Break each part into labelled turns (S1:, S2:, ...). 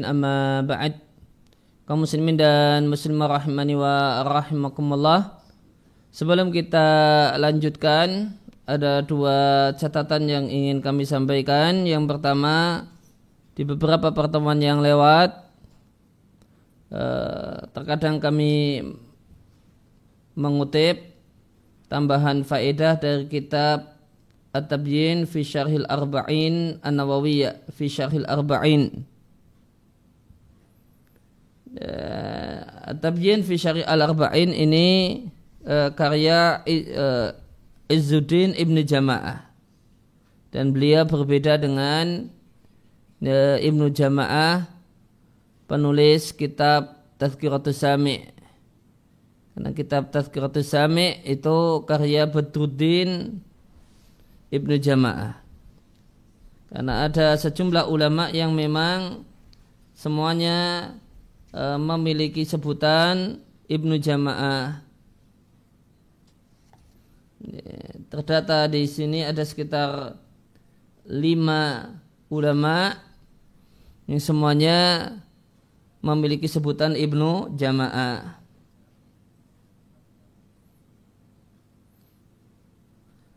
S1: amma ba'd. Kaum muslimin dan muslimah rahimani wa rahimakumullah. Sebelum kita lanjutkan ada dua catatan yang ingin kami sampaikan. Yang pertama di beberapa pertemuan yang lewat eh, terkadang kami mengutip tambahan faedah dari kitab At-Tabyin fi Syarhil Arba'in An-Nawawiyah fi Syarhil Arba'in Tabyin fi Syari al-Arba'in ini uh, karya uh, Izzuddin Ibn Jama'ah. Dan beliau berbeda dengan uh, Ibnu Jama'ah penulis kitab Tazkiratus Sami. Karena kitab Tazkiratus Sami itu karya Badruddin Ibnu Jama'ah. Karena ada sejumlah ulama yang memang semuanya e, memiliki sebutan Ibnu Jamaah. Terdata di sini ada sekitar lima ulama yang semuanya memiliki sebutan Ibnu Jamaah.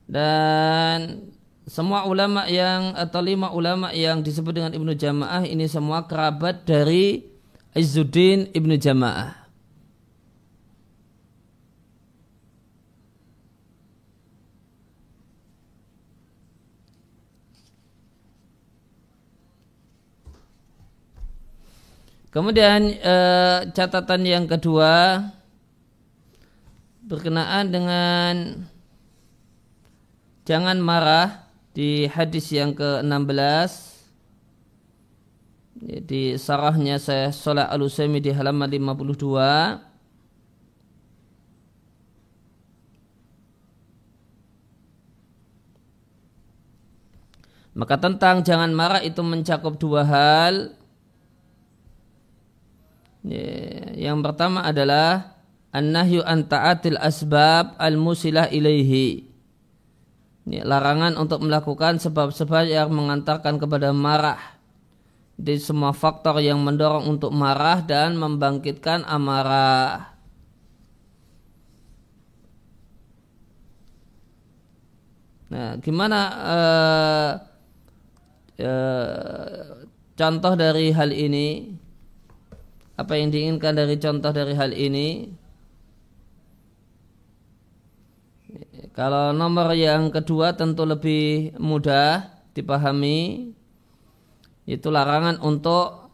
S1: Dan semua ulama yang atau lima ulama yang disebut dengan Ibnu Jamaah ini semua kerabat dari Izzuddin ibnu Jamaah. Kemudian eh, catatan yang kedua berkenaan dengan jangan marah di hadis yang ke-16 di sarahnya saya Salah al di halaman 52 Maka tentang jangan marah itu mencakup dua hal. Yang pertama adalah an-nahyu an asbab al-musilah ilaihi. Larangan untuk melakukan sebab-sebab yang mengantarkan kepada marah di semua faktor yang mendorong untuk marah dan membangkitkan amarah. Nah, gimana uh, uh, contoh dari hal ini? Apa yang diinginkan dari contoh dari hal ini? Kalau nomor yang kedua tentu lebih mudah dipahami itu larangan untuk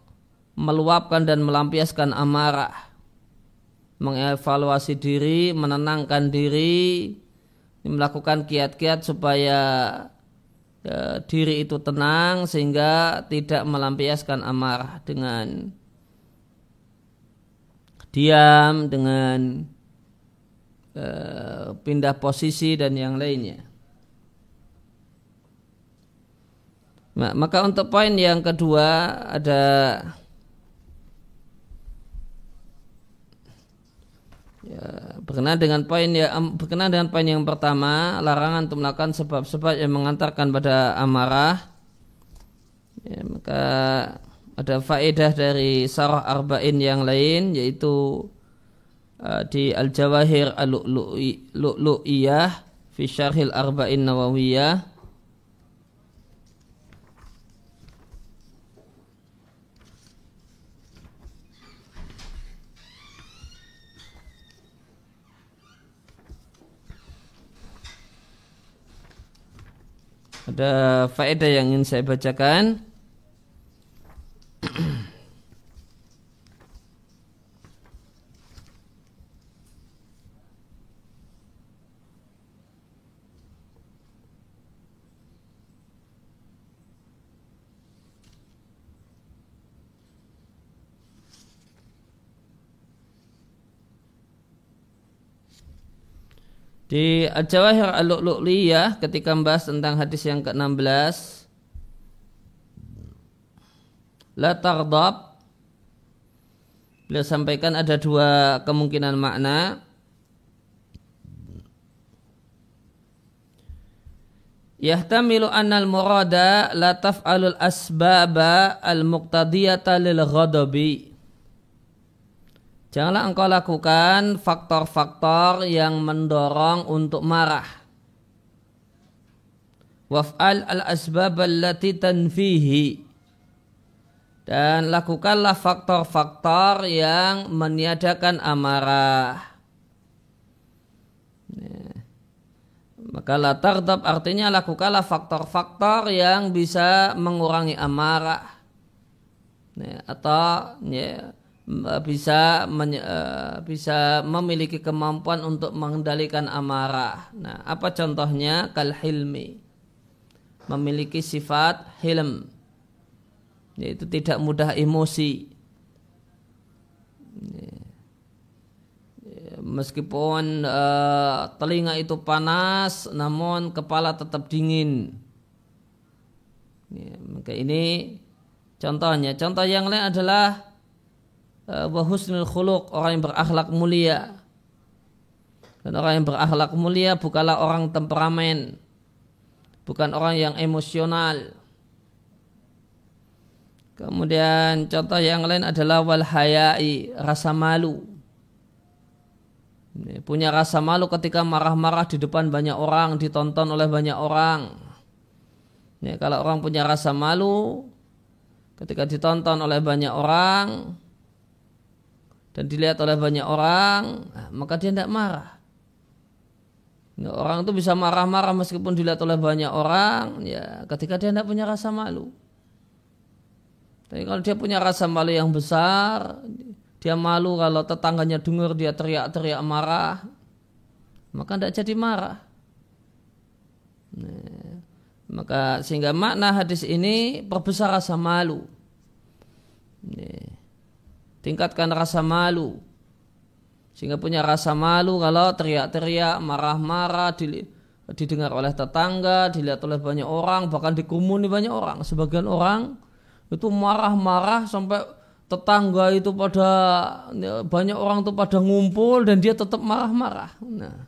S1: meluapkan dan melampiaskan amarah mengevaluasi diri, menenangkan diri, melakukan kiat-kiat supaya ya, diri itu tenang sehingga tidak melampiaskan amarah dengan diam, dengan uh, pindah posisi dan yang lainnya. Nah, maka untuk poin yang kedua ada ya, berkenaan dengan poin ya berkenaan dengan poin yang pertama larangan untuk melakukan sebab-sebab yang mengantarkan pada amarah. Ya, maka ada faedah dari sarah arba'in yang lain yaitu uh, di al-jawahir al-lu'lu'iyah fi syarhil arba'in nawawiyah Ada faedah yang ingin saya bacakan. Di Al-Jawahir Al-Lu'lu'liyah ketika membahas tentang hadis yang ke-16. La tardab Beliau sampaikan ada dua kemungkinan makna. Yahtamilu annal murada la taf'alul asbaba al muqtadiyata lil ghadabi Janganlah engkau lakukan faktor-faktor yang mendorong untuk marah. Waf'al al-asbab allati tanfihi. Dan lakukanlah faktor-faktor yang meniadakan amarah. Maka la tardab artinya lakukanlah faktor-faktor yang bisa mengurangi amarah. Atau ya, bisa menye, uh, bisa memiliki kemampuan untuk mengendalikan amarah. Nah, apa contohnya? Kal hilmi. Memiliki sifat hilm. Yaitu tidak mudah emosi. Meskipun uh, telinga itu panas namun kepala tetap dingin ya, maka ini contohnya contoh yang lain adalah uh, wahusnul khuluq orang yang berakhlak mulia. Dan orang yang berakhlak mulia bukanlah orang temperamen. Bukan orang yang emosional. Kemudian contoh yang lain adalah wal hayai rasa malu. Punya rasa malu ketika marah-marah di depan banyak orang, ditonton oleh banyak orang. Ini kalau orang punya rasa malu ketika ditonton oleh banyak orang dan dilihat oleh banyak orang, nah, maka dia tidak marah. orang itu bisa marah-marah meskipun dilihat oleh banyak orang, ya ketika dia tidak punya rasa malu. Tapi kalau dia punya rasa malu yang besar, dia malu kalau tetangganya dengar dia teriak-teriak marah, maka tidak jadi marah. Nah, maka sehingga makna hadis ini perbesar rasa malu. Nah, tingkatkan rasa malu. Sehingga punya rasa malu kalau teriak-teriak, marah-marah, didengar oleh tetangga, dilihat oleh banyak orang, bahkan dikumuni banyak orang. Sebagian orang itu marah-marah sampai tetangga itu pada ya, banyak orang itu pada ngumpul dan dia tetap marah-marah. Nah,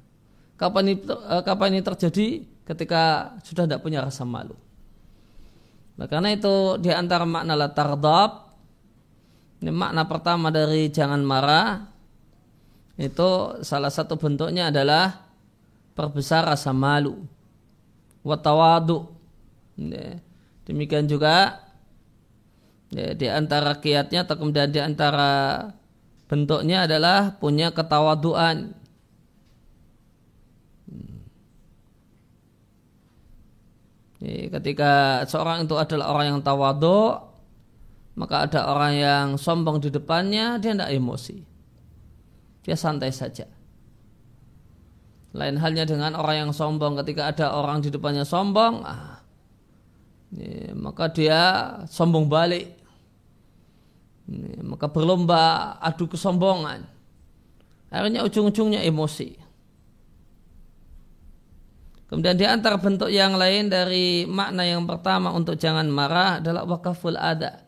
S1: kapan ini eh, kapan ini terjadi ketika sudah tidak punya rasa malu. Nah, karena itu di antara makna la ini makna pertama dari jangan marah itu salah satu bentuknya adalah perbesar rasa malu watawadu. Demikian juga Ya, di antara kiatnya atau kemudian di antara bentuknya adalah punya ketawaduan. Ketika seorang itu adalah orang yang tawadu, maka ada orang yang sombong di depannya, dia tidak emosi. Dia santai saja. Lain halnya dengan orang yang sombong ketika ada orang di depannya sombong, ah, ya, maka dia sombong balik maka berlomba adu kesombongan. Akhirnya ujung-ujungnya emosi. Kemudian di antara bentuk yang lain dari makna yang pertama untuk jangan marah adalah wakaful ada.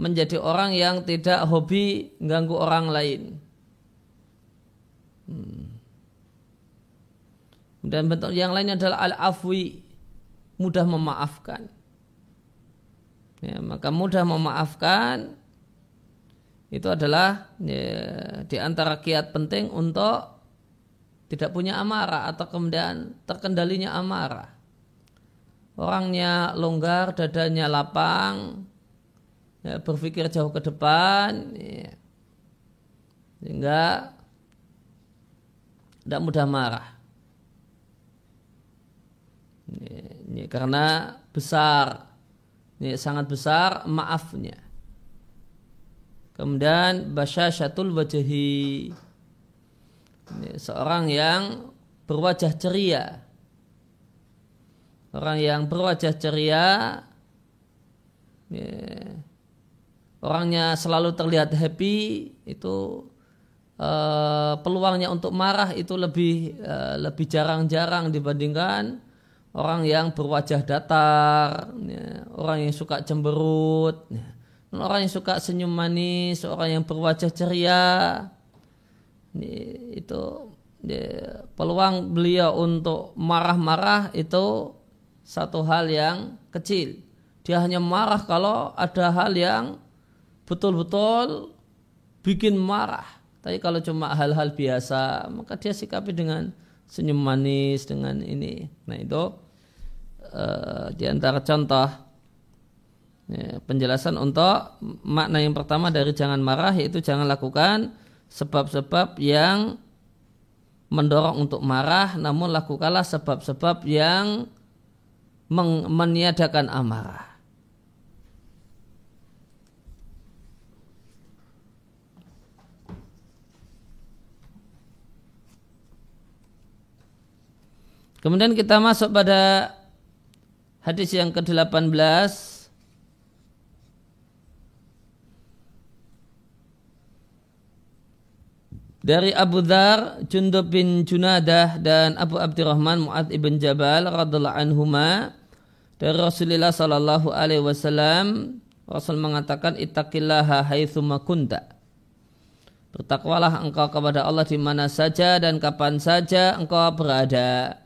S1: Menjadi orang yang tidak hobi ganggu orang lain. Hmm. Dan bentuk yang lainnya adalah al-afwi. Mudah memaafkan. Ya, maka mudah memaafkan itu adalah ya, di antara kiat penting untuk tidak punya amarah atau kemudian terkendalinya amarah. Orangnya longgar, dadanya lapang, ya, berpikir jauh ke depan, ya, sehingga tidak mudah marah. Ya, ya, karena besar, ya, sangat besar maafnya. Kemudian basyasyatul wajhi. Seorang yang berwajah ceria. Orang yang berwajah ceria ya, orangnya selalu terlihat happy itu uh, peluangnya untuk marah itu lebih uh, lebih jarang-jarang dibandingkan orang yang berwajah datar, ya, orang yang suka cemberut. Ya orang yang suka senyum manis, orang yang berwajah ceria, ini, itu ya, peluang beliau untuk marah-marah itu satu hal yang kecil. Dia hanya marah kalau ada hal yang betul-betul bikin marah. Tapi kalau cuma hal-hal biasa, maka dia sikapi dengan senyum manis dengan ini. Nah itu uh, di antara contoh ya, penjelasan untuk makna yang pertama dari jangan marah yaitu jangan lakukan sebab-sebab yang mendorong untuk marah, namun lakukanlah sebab-sebab yang meniadakan amarah. Kemudian kita masuk pada hadis yang ke-18 dari Abu Dhar, Jundub bin Junadah dan Abu Abdurrahman Mu'ad ibn Jabal radhiallahu anhuma dari Rasulullah sallallahu alaihi wasallam Rasul mengatakan ittaqillaha haitsuma kunta Bertakwalah engkau kepada Allah di mana saja dan kapan saja engkau berada.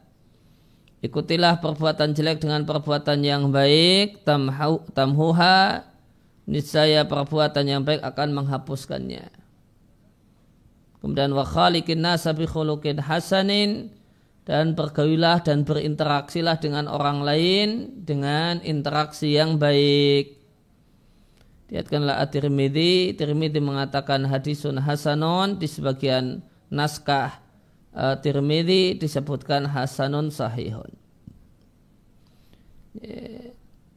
S1: Ikutilah perbuatan jelek dengan perbuatan yang baik, tamhu, tamhuha, niscaya perbuatan yang baik akan menghapuskannya. Kemudian wa khaliqin nasa hasanin dan bergaulilah dan berinteraksilah dengan orang lain dengan interaksi yang baik. Lihatkanlah At-Tirmidzi, Tirmidzi mengatakan hadisun hasanun di sebagian naskah uh, Tirmidzi disebutkan hasanun sahihun.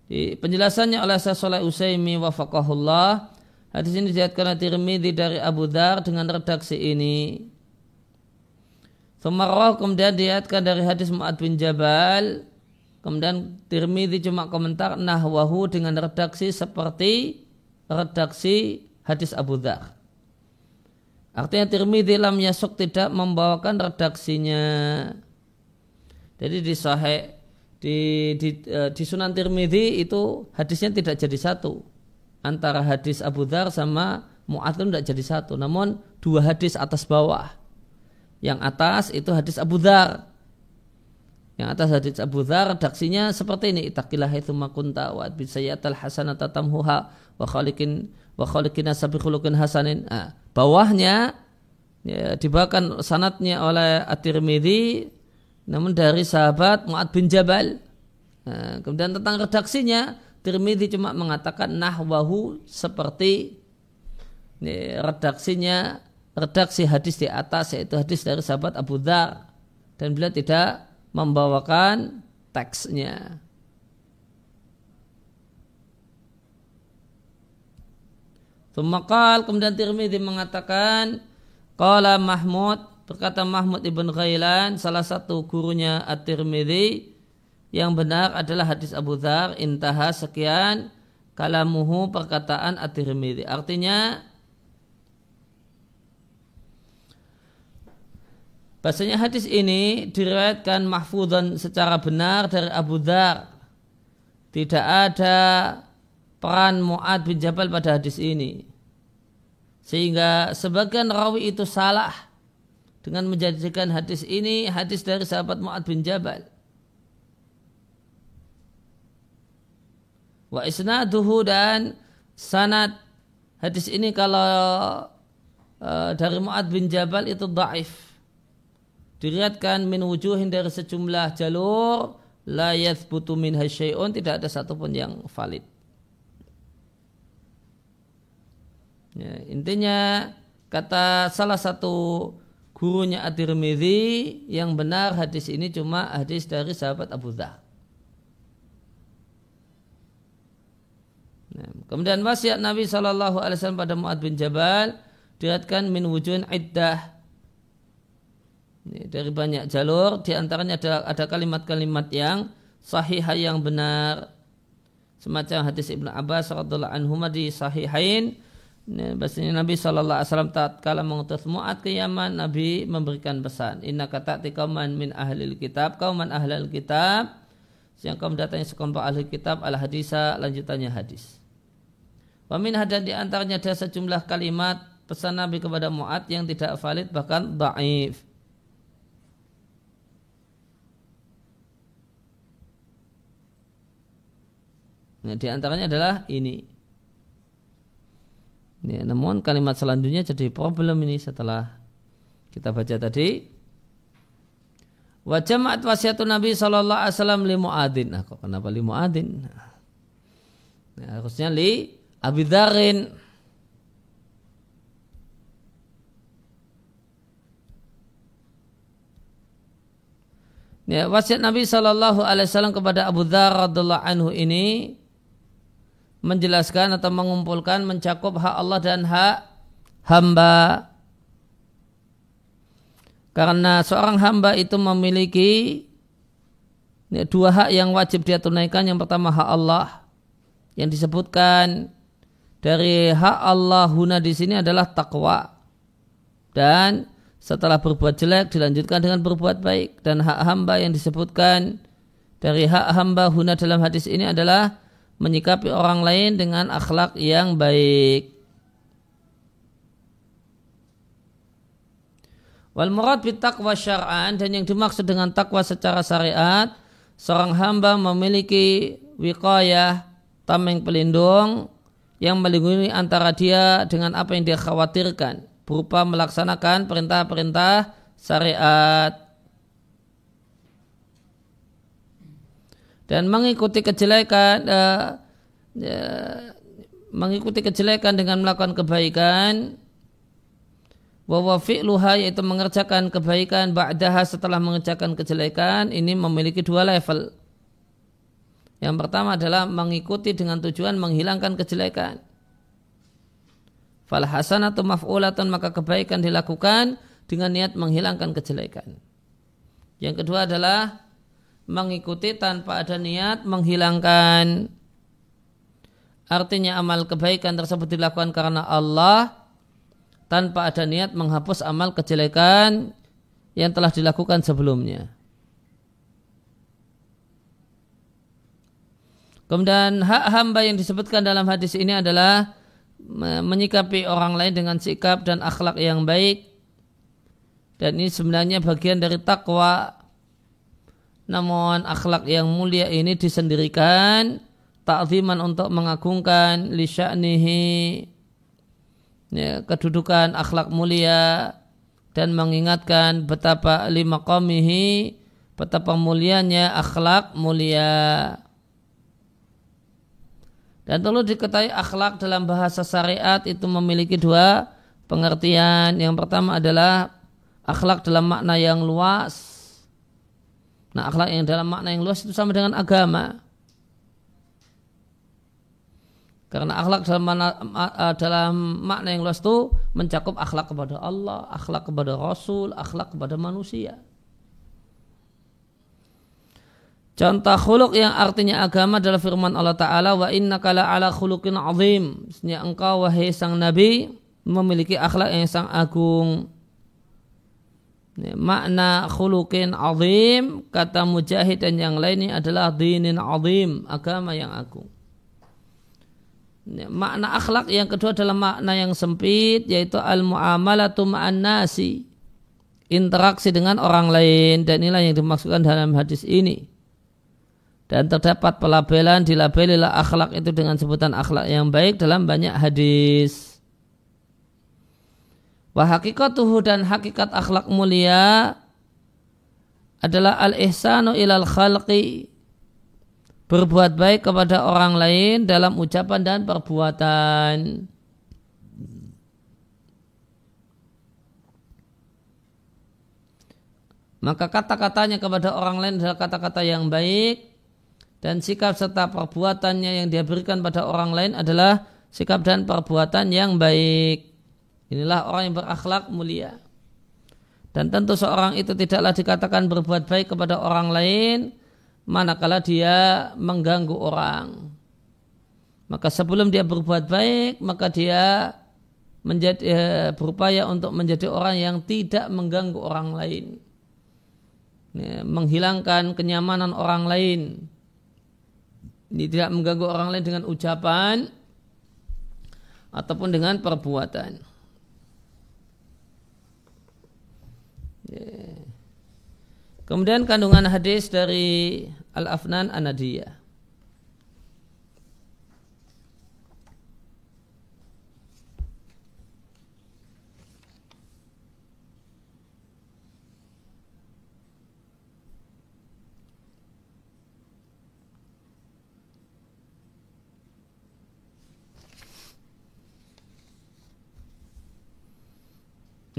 S1: Di penjelasannya oleh Syekh Saleh Usaimi wafaqahullah hadis ini dilihatkan Tirmidzi dari Abu Dar dengan redaksi ini. Semarah kemudian dilihatkan dari hadis Mu'ad bin Jabal Kemudian Tirmidzi cuma komentar nahwahu dengan redaksi seperti redaksi hadis Abu Dhar. Artinya Tirmidzi lam yasuk tidak membawakan redaksinya. Jadi di sahih di di, uh, di Sunan Tirmidzi itu hadisnya tidak jadi satu. Antara hadis Abu Dhar sama Mu'ad tidak jadi satu. Namun dua hadis atas bawah. Yang atas itu hadis Abu Dhar. Yang atas hadis Abu Dhar redaksinya seperti ini. Itaqilah itu makunta wa bisayatal hasanata tamhuha wa khalikin wa khalikin khuluqin hasanin. Nah, bawahnya ya, dibawakan sanatnya oleh At-Tirmidzi namun dari sahabat Mu'ad bin Jabal nah, kemudian tentang redaksinya Tirmidzi cuma mengatakan nahwahu seperti ini, redaksinya redaksi hadis di atas yaitu hadis dari sahabat Abu Dhar dan beliau tidak membawakan teksnya. Tumakal kemudian Tirmidzi mengatakan Qala Mahmud berkata Mahmud ibn Ghailan salah satu gurunya At-Tirmidzi yang benar adalah hadis Abu Dhar intaha sekian kalamuhu perkataan At-Tirmidzi artinya Bahasanya hadis ini diriwayatkan mahfudhan secara benar dari Abu Dhar. Tidak ada peran Mu'ad bin Jabal pada hadis ini. Sehingga sebagian rawi itu salah dengan menjadikan hadis ini hadis dari sahabat Mu'ad bin Jabal. Wa isnaduhu dan sanad hadis ini kalau uh, dari Mu'ad bin Jabal itu daif. Diriatkan min wujuhin dari sejumlah jalur la yathbutu min hasyai'un tidak ada satupun yang valid. Ya, intinya kata salah satu gurunya At-Tirmidzi yang benar hadis ini cuma hadis dari sahabat Abu Dhar. Nah, kemudian wasiat Nabi Shallallahu Alaihi Wasallam pada Muad bin Jabal dilihatkan min wujud iddah dari banyak jalur di antaranya ada ada kalimat-kalimat yang sahih yang benar semacam hadis Ibnu Abbas radhiallahu anhu di sahihain Bahasanya Nabi SAW kala mengutus Mu'ad ke Yaman, Nabi memberikan pesan. Inna kata kauman min ahlil kitab, kauman ahlil kitab. Yang kaum datangnya sekelompok ahli kitab, al hadisa, lanjutannya hadis. Wamin hadan di antaranya ada sejumlah kalimat pesan Nabi kepada Mu'ad yang tidak valid bahkan da'if. Nah, di antaranya adalah ini. Ya, namun kalimat selanjutnya jadi problem ini setelah kita baca tadi. Wa jama'at wasiatun Nabi sallallahu alaihi wasallam li Muadzin. Nah, kok kenapa li Muadzin? Nah, harusnya li Abi Dharin. Ya, wasiat Nabi Shallallahu Alaihi Wasallam kepada Abu Dhar radhiallahu anhu ini menjelaskan atau mengumpulkan mencakup hak Allah dan hak hamba. Karena seorang hamba itu memiliki dua hak yang wajib dia tunaikan. Yang pertama hak Allah yang disebutkan dari hak Allah huna di sini adalah takwa dan setelah berbuat jelek dilanjutkan dengan berbuat baik dan hak hamba yang disebutkan dari hak hamba huna dalam hadis ini adalah menyikapi orang lain dengan akhlak yang baik. Wal murad taqwa syar'an dan yang dimaksud dengan takwa secara syariat seorang hamba memiliki wiqayah tameng pelindung yang melindungi antara dia dengan apa yang dia khawatirkan berupa melaksanakan perintah-perintah syariat dan mengikuti kejelekan uh, ya, mengikuti kejelekan dengan melakukan kebaikan wa fi'luha yaitu mengerjakan kebaikan ba'daha setelah mengerjakan kejelekan ini memiliki dua level. Yang pertama adalah mengikuti dengan tujuan menghilangkan kejelekan. Fal hasanatu maf'ulatun maka kebaikan dilakukan dengan niat menghilangkan kejelekan. Yang kedua adalah mengikuti tanpa ada niat menghilangkan artinya amal kebaikan tersebut dilakukan karena Allah tanpa ada niat menghapus amal kejelekan yang telah dilakukan sebelumnya. Kemudian hak hamba yang disebutkan dalam hadis ini adalah menyikapi orang lain dengan sikap dan akhlak yang baik dan ini sebenarnya bagian dari takwa namun akhlak yang mulia ini disendirikan ta'ziman untuk mengagungkan li sya'nihi ya, kedudukan akhlak mulia dan mengingatkan betapa lima qamihi betapa mulianya akhlak mulia dan perlu diketahui akhlak dalam bahasa syariat itu memiliki dua pengertian. Yang pertama adalah akhlak dalam makna yang luas. Nah akhlak yang dalam makna yang luas itu sama dengan agama. Karena akhlak dalam makna, dalam makna yang luas itu mencakup akhlak kepada Allah, akhlak kepada Rasul, akhlak kepada manusia. Contoh khuluk yang artinya agama adalah firman Allah Ta'ala wa inna kala ala khulukin azim. Sebenarnya engkau wahai sang Nabi memiliki akhlak yang sang agung. Makna khulukin azim kata mujahid dan yang lainnya adalah dinin azim agama yang agung. Makna akhlak yang kedua adalah makna yang sempit yaitu al-mu'amalatu ma'an nasi. Interaksi dengan orang lain dan inilah yang dimaksudkan dalam hadis ini dan terdapat pelabelan dilabelilah akhlak itu dengan sebutan akhlak yang baik dalam banyak hadis. Wah hakikatuhu dan hakikat akhlak mulia adalah al-ihsanu ilal khalqi berbuat baik kepada orang lain dalam ucapan dan perbuatan. Maka kata-katanya kepada orang lain adalah kata-kata yang baik dan sikap serta perbuatannya yang dia berikan pada orang lain adalah sikap dan perbuatan yang baik. Inilah orang yang berakhlak mulia. Dan tentu seorang itu tidaklah dikatakan berbuat baik kepada orang lain manakala dia mengganggu orang. Maka sebelum dia berbuat baik, maka dia menjadi eh, berupaya untuk menjadi orang yang tidak mengganggu orang lain. Ya, menghilangkan kenyamanan orang lain ini tidak mengganggu orang lain dengan ucapan ataupun dengan perbuatan. Kemudian kandungan hadis dari Al-Afnan Anadiyah.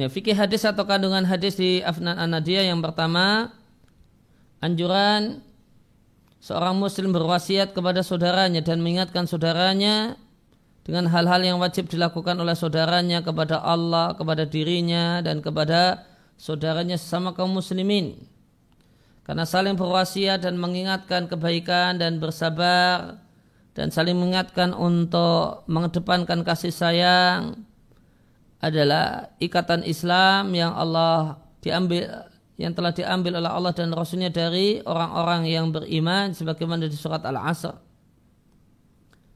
S1: Ya, fikih hadis atau kandungan hadis di Afnan Anadia yang pertama anjuran seorang muslim berwasiat kepada saudaranya dan mengingatkan saudaranya dengan hal-hal yang wajib dilakukan oleh saudaranya kepada Allah, kepada dirinya dan kepada saudaranya sesama kaum muslimin. Karena saling berwasiat dan mengingatkan kebaikan dan bersabar dan saling mengingatkan untuk mengedepankan kasih sayang adalah ikatan Islam yang Allah diambil yang telah diambil oleh Allah dan Rasulnya dari orang-orang yang beriman sebagaimana di surat Al-Asr.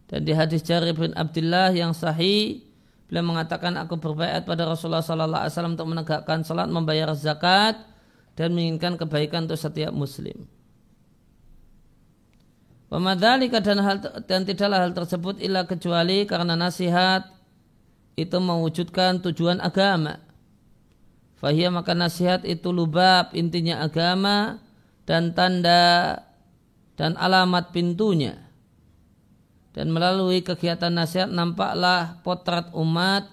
S1: Dan di hadis Jarir bin Abdullah yang sahih beliau mengatakan aku berbaikat pada Rasulullah sallallahu alaihi wasallam untuk menegakkan salat, membayar zakat dan menginginkan kebaikan untuk setiap muslim. Pemadalika dan hal dan tidaklah hal tersebut ilah kecuali karena nasihat itu mewujudkan tujuan agama Fahiyah maka nasihat itu lubab intinya agama dan tanda dan alamat pintunya. Dan melalui kegiatan nasihat nampaklah potret umat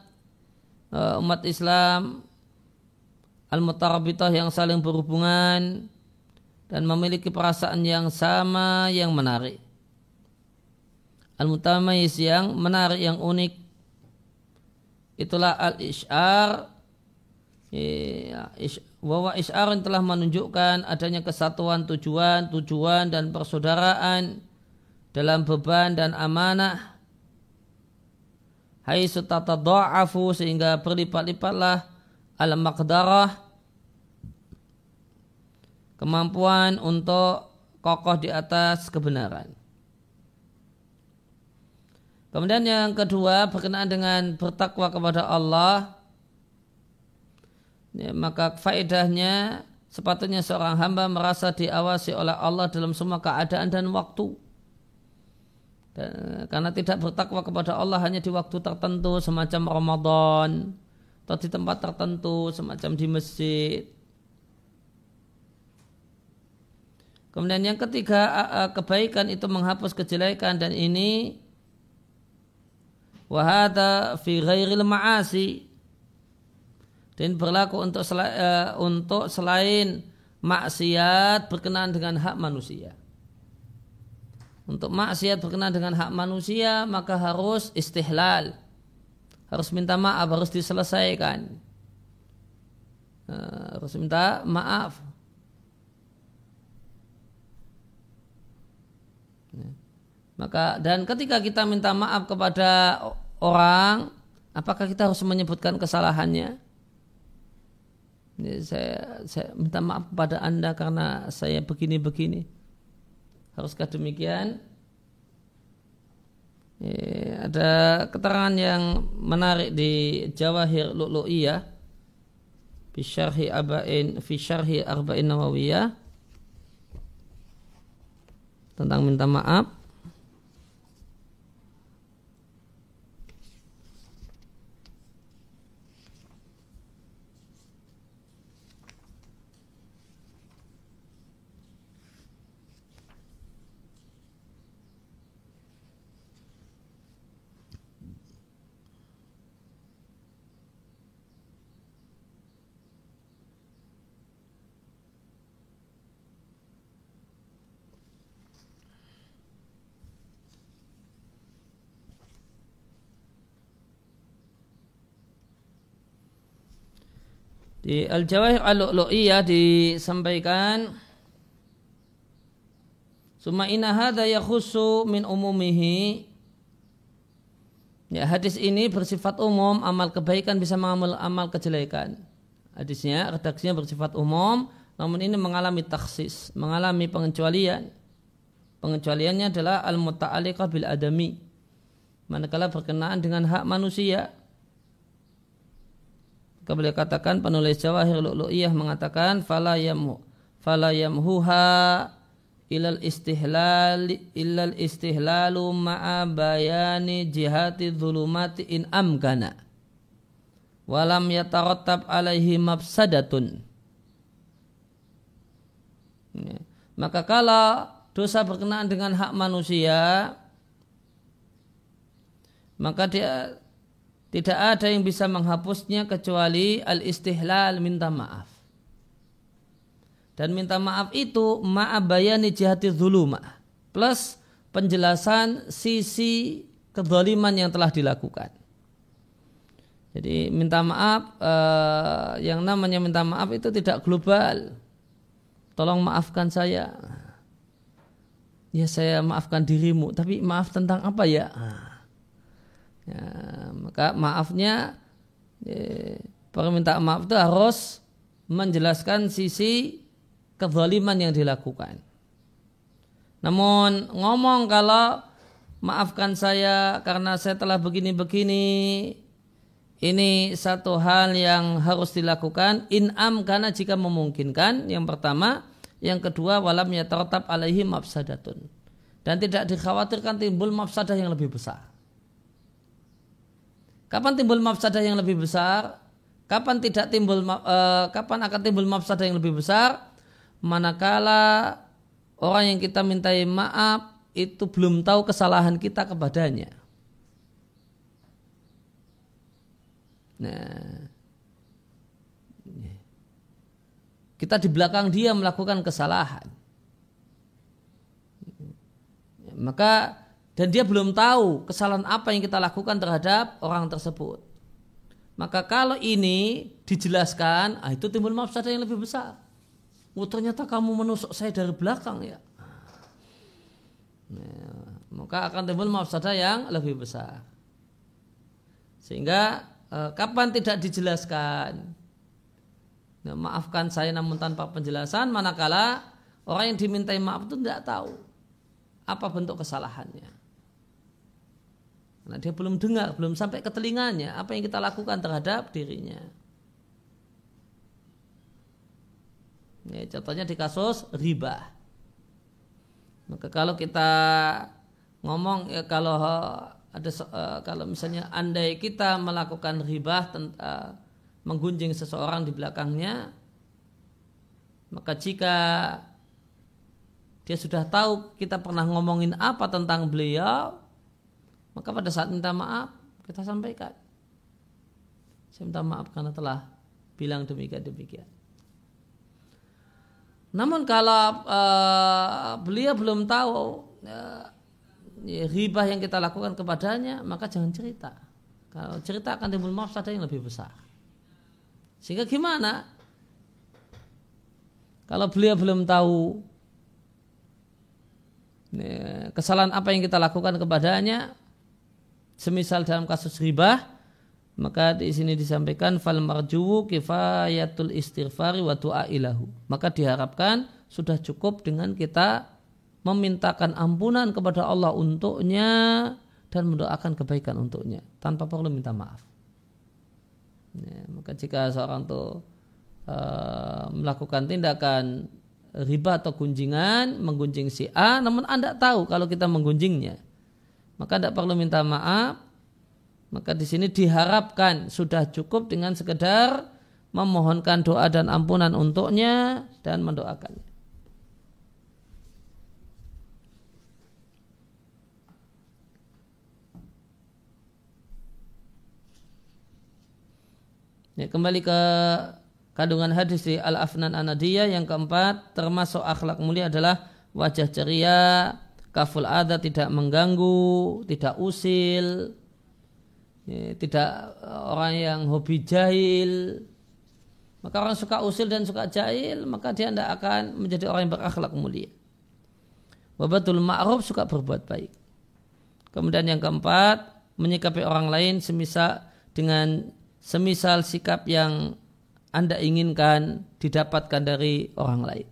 S1: eh, umat Islam al-mutarabitah yang saling berhubungan dan memiliki perasaan yang sama yang menarik. Al-mutamayis yang menarik yang unik itulah al-isyar Ya, bahwa isyarat telah menunjukkan adanya kesatuan tujuan, tujuan dan persaudaraan dalam beban dan amanah. Hai do'afu sehingga berlipat-lipatlah al maqdarah kemampuan untuk kokoh di atas kebenaran. Kemudian yang kedua berkenaan dengan bertakwa kepada Allah ya, maka faedahnya sepatutnya seorang hamba merasa diawasi oleh Allah dalam semua keadaan dan waktu. Dan, karena tidak bertakwa kepada Allah hanya di waktu tertentu semacam Ramadan atau di tempat tertentu semacam di masjid. Kemudian yang ketiga kebaikan itu menghapus kejelekan dan ini wahada fi ghairil ma'asi dan berlaku untuk selain, uh, untuk selain maksiat berkenaan dengan hak manusia. Untuk maksiat berkenaan dengan hak manusia maka harus istihlal. Harus minta maaf, harus diselesaikan. Uh, harus minta maaf. Ya. Maka dan ketika kita minta maaf kepada orang, apakah kita harus menyebutkan kesalahannya? Saya, saya minta maaf kepada anda karena saya begini-begini. Haruskah demikian? Ya, ada keterangan yang menarik di Jawahir Lu'lu'iyah fi syarhi arba'in fi syarhi arba'in nawawiyah tentang minta maaf Di Al-Jawahir Al-Lu'lu'iyah disampaikan Suma inna hadha yakhusu min umumihi Ya, hadis ini bersifat umum, amal kebaikan bisa mengamal amal kejelekan. Hadisnya, redaksinya bersifat umum, namun ini mengalami taksis, mengalami pengecualian. Pengecualiannya adalah al-muta'aliqah bil adami. Manakala berkenaan dengan hak manusia, beliau katakan penulis Jawahir Lu'lu'iyah mengatakan fala yamhu fala yamhuha ilal istihlal ilal istihlalu ma'a bayani jihati dhulumati in amkana walam yatarattab alaihi mafsadatun ya. maka kalau dosa berkenaan dengan hak manusia maka dia tidak ada yang bisa menghapusnya kecuali al-istihlal minta maaf. Dan minta maaf itu ma'abayani jihati zulumah. Plus penjelasan sisi kezaliman yang telah dilakukan. Jadi minta maaf, eh, yang namanya minta maaf itu tidak global. Tolong maafkan saya. Ya saya maafkan dirimu, tapi maaf tentang apa ya? Ya, maka maafnya ya, permintaan maaf itu harus menjelaskan sisi kezaliman yang dilakukan. Namun ngomong kalau maafkan saya karena saya telah begini-begini ini satu hal yang harus dilakukan. In'am karena jika memungkinkan yang pertama. Yang kedua walam yatarattab alaihi mafsadatun. Dan tidak dikhawatirkan timbul mafsadah yang lebih besar Kapan timbul mafsadah yang lebih besar? Kapan tidak timbul uh, kapan akan timbul mafsadah yang lebih besar? Manakala orang yang kita mintai maaf itu belum tahu kesalahan kita kepadanya. Nah, kita di belakang dia melakukan kesalahan. Maka dan dia belum tahu kesalahan apa yang kita lakukan terhadap orang tersebut. Maka kalau ini dijelaskan, ah itu timbul mafsadah yang lebih besar. Oh ternyata kamu menusuk saya dari belakang ya. Nah, maka akan timbul mafsadah yang lebih besar. Sehingga eh, kapan tidak dijelaskan, nah, maafkan saya namun tanpa penjelasan, manakala orang yang dimintai maaf itu tidak tahu apa bentuk kesalahannya. Karena dia belum dengar, belum sampai ke telinganya apa yang kita lakukan terhadap dirinya. Ya, contohnya di kasus riba. Maka kalau kita ngomong ya kalau ada uh, kalau misalnya andai kita melakukan riba uh, menggunjing seseorang di belakangnya, maka jika dia sudah tahu kita pernah ngomongin apa tentang beliau, maka pada saat minta maaf kita sampaikan. Saya minta maaf karena telah bilang demikian demikian. Namun kalau uh, beliau belum tahu uh, ya, yang kita lakukan kepadanya, maka jangan cerita. Kalau cerita akan timbul mafsadah yang lebih besar. Sehingga gimana? Kalau beliau belum tahu ya, kesalahan apa yang kita lakukan kepadanya, semisal dalam kasus riba maka di sini disampaikan fal marjuwu kifayatul istighfari wa du'a ilahu. Maka diharapkan sudah cukup dengan kita memintakan ampunan kepada Allah untuknya dan mendoakan kebaikan untuknya tanpa perlu minta maaf. Ya, maka jika seorang itu uh, melakukan tindakan riba atau gunjingan menggunjing si A namun anda tahu kalau kita menggunjingnya maka tidak perlu minta maaf. Maka di sini diharapkan sudah cukup dengan sekedar memohonkan doa dan ampunan untuknya dan mendoakannya. Ya, kembali ke kandungan hadis di Al-Afnan Anadiyah yang keempat termasuk akhlak mulia adalah wajah ceria, kaful ada tidak mengganggu, tidak usil, ya, tidak eh, orang yang hobi jahil. Maka orang suka usil dan suka jahil, maka dia tidak akan menjadi orang yang berakhlak mulia. Wabatul ma'ruf suka berbuat baik. Kemudian yang keempat, menyikapi orang lain semisal dengan semisal sikap yang Anda inginkan didapatkan dari orang lain.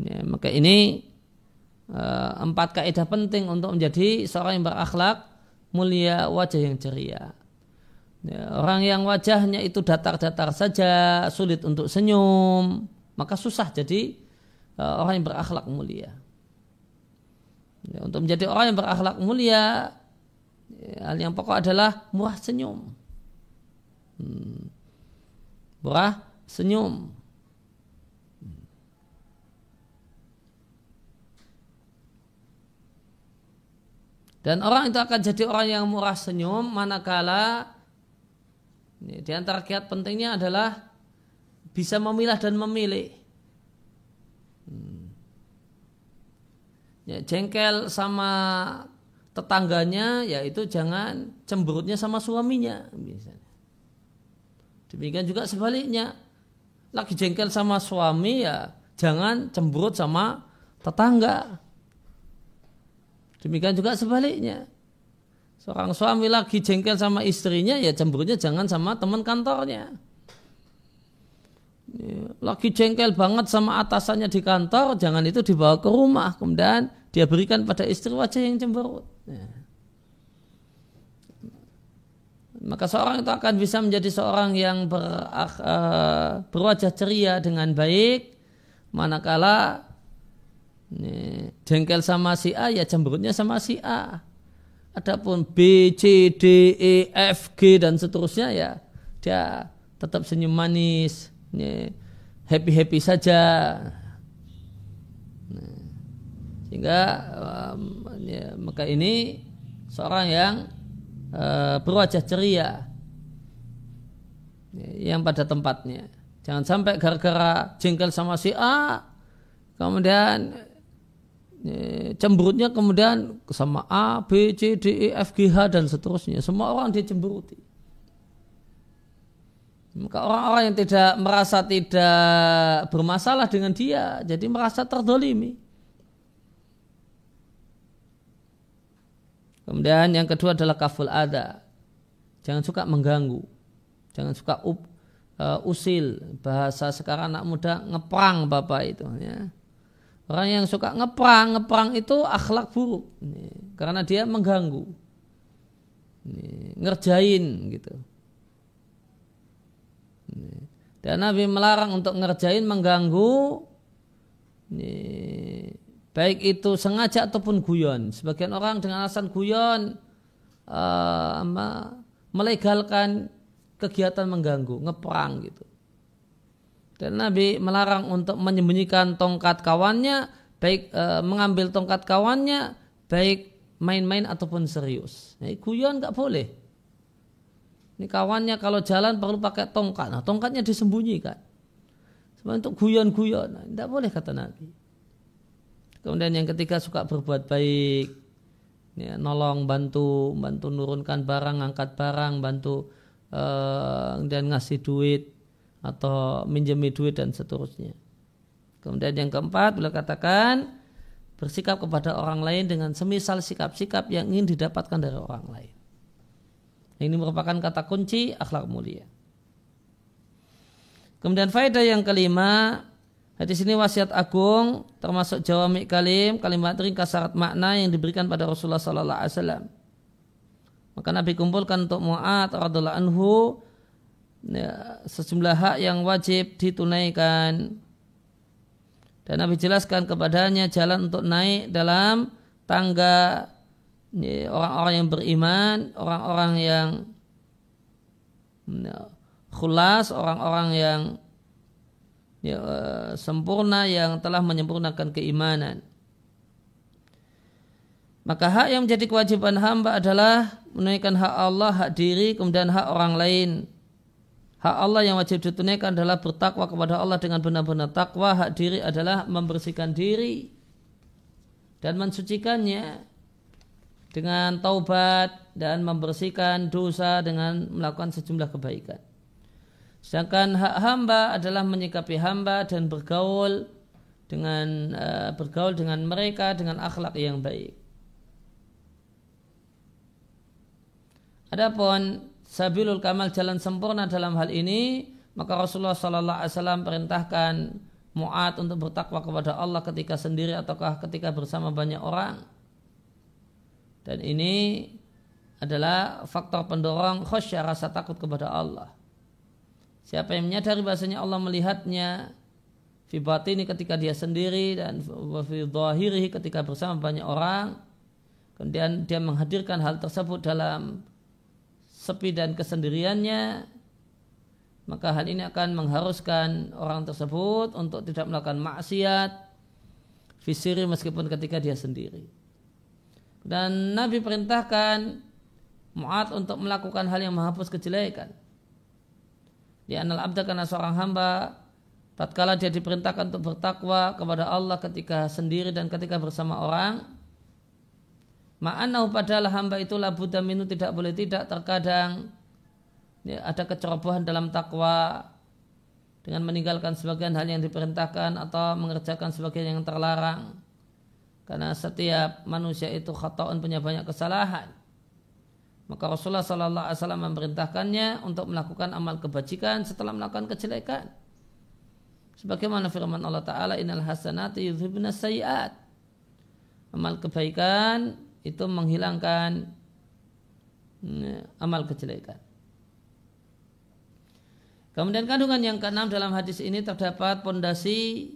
S1: Ya, maka ini empat kaidah penting untuk menjadi seorang yang berakhlak mulia wajah yang ceria. Ya, orang yang wajahnya itu datar-datar saja, sulit untuk senyum, maka susah jadi uh, orang yang berakhlak mulia. Ya, untuk menjadi orang yang berakhlak mulia, ya, hal yang pokok adalah murah senyum. Hmm. Murah senyum. Dan orang itu akan jadi orang yang murah senyum manakala di antara kiat pentingnya adalah bisa memilah dan memilih. Hmm. Ya, jengkel sama tetangganya yaitu jangan cemberutnya sama suaminya. Demikian juga sebaliknya. Lagi jengkel sama suami ya jangan cemberut sama tetangga. Demikian juga sebaliknya. Seorang suami lagi jengkel sama istrinya ya cemberutnya jangan sama teman kantornya. Ya, lagi jengkel banget sama atasannya di kantor, jangan itu dibawa ke rumah. Kemudian dia berikan pada istri wajah yang cemberut. Ya. Maka seorang itu akan bisa menjadi seorang yang ber, uh, berwajah ceria dengan baik, manakala ini, jengkel sama si A ya cemberutnya sama si A. Adapun B, C, D, E, F, G dan seterusnya ya dia tetap senyum manis, happy happy saja. Sehingga um, ya, maka ini seorang yang uh, berwajah ceria ya, yang pada tempatnya. Jangan sampai gara-gara jengkel sama si A, kemudian ya, cemberutnya kemudian sama A, B, C, D, E, F, G, H dan seterusnya. Semua orang dia cemberuti. Maka orang-orang yang tidak merasa tidak bermasalah dengan dia, jadi merasa terdolimi. Kemudian yang kedua adalah kaful ada. Jangan suka mengganggu. Jangan suka up, uh, usil. Bahasa sekarang anak muda ngeprang bapak itu. Ya. Orang yang suka ngeprang, ngeprang itu akhlak buruk. Ini, karena dia mengganggu. Ini, ngerjain gitu. Ini. Dan Nabi melarang untuk ngerjain mengganggu. Ini, baik itu sengaja ataupun guyon. Sebagian orang dengan alasan guyon uh, melegalkan kegiatan mengganggu, ngeperang gitu. Dan Nabi melarang untuk menyembunyikan tongkat kawannya, baik uh, mengambil tongkat kawannya, baik main-main ataupun serius. Nah, guyon nggak boleh. Ini kawannya kalau jalan perlu pakai tongkat. Nah, tongkatnya disembunyikan. Sebenarnya untuk guyon-guyon. Nah, boleh kata Nabi. Kemudian yang ketiga suka berbuat baik, ya, nolong, bantu, bantu nurunkan barang, angkat barang, bantu uh, dan ngasih duit atau minjemi duit dan seterusnya. Kemudian yang keempat beliau katakan bersikap kepada orang lain dengan semisal sikap-sikap yang ingin didapatkan dari orang lain. Ini merupakan kata kunci akhlak mulia. Kemudian faedah yang kelima Hadis ini wasiat agung termasuk jawami kalim, kalimat ringkas syarat makna yang diberikan pada Rasulullah sallallahu alaihi wasallam. Maka Nabi kumpulkan untuk Mu'ad radhiallahu anhu ya, sejumlah hak yang wajib ditunaikan. Dan Nabi jelaskan kepadanya jalan untuk naik dalam tangga ya, orang-orang yang beriman, orang-orang yang ya, khulas, orang-orang yang ya, eh, sempurna yang telah menyempurnakan keimanan. Maka hak yang menjadi kewajiban hamba adalah menunaikan hak Allah, hak diri, kemudian hak orang lain. Hak Allah yang wajib ditunaikan adalah bertakwa kepada Allah dengan benar-benar takwa. Hak diri adalah membersihkan diri dan mensucikannya dengan taubat dan membersihkan dosa dengan melakukan sejumlah kebaikan. Sedangkan hak hamba adalah menyikapi hamba dan bergaul dengan uh, bergaul dengan mereka dengan akhlak yang baik. Adapun sabilul kamal jalan sempurna dalam hal ini maka Rasulullah Sallallahu Alaihi Wasallam perintahkan Mu'ad untuk bertakwa kepada Allah ketika sendiri ataukah ketika bersama banyak orang. Dan ini adalah faktor pendorong khusyah rasa takut kepada Allah. Siapa yang menyadari bahasanya Allah melihatnya fi batini ketika dia sendiri dan fi ketika bersama banyak orang kemudian dia menghadirkan hal tersebut dalam sepi dan kesendiriannya maka hal ini akan mengharuskan orang tersebut untuk tidak melakukan maksiat fisiri meskipun ketika dia sendiri. Dan Nabi perintahkan Mu'ad untuk melakukan hal yang menghapus kejelekan. Di anal abda karena seorang hamba tatkala dia diperintahkan untuk bertakwa kepada Allah ketika sendiri dan ketika bersama orang ma'anahu padahal hamba itu labuda minu tidak boleh tidak terkadang ya, ada kecerobohan dalam takwa dengan meninggalkan sebagian hal yang diperintahkan atau mengerjakan sebagian yang terlarang karena setiap manusia itu khata'un punya banyak kesalahan maka Rasulullah Sallallahu Alaihi Wasallam memerintahkannya untuk melakukan amal kebajikan setelah melakukan kejelekan. Sebagaimana firman Allah Taala, Innal hasanati yudhibna sayiat. Amal kebaikan itu menghilangkan hmm, amal kejelekan. Kemudian kandungan yang keenam dalam hadis ini terdapat pondasi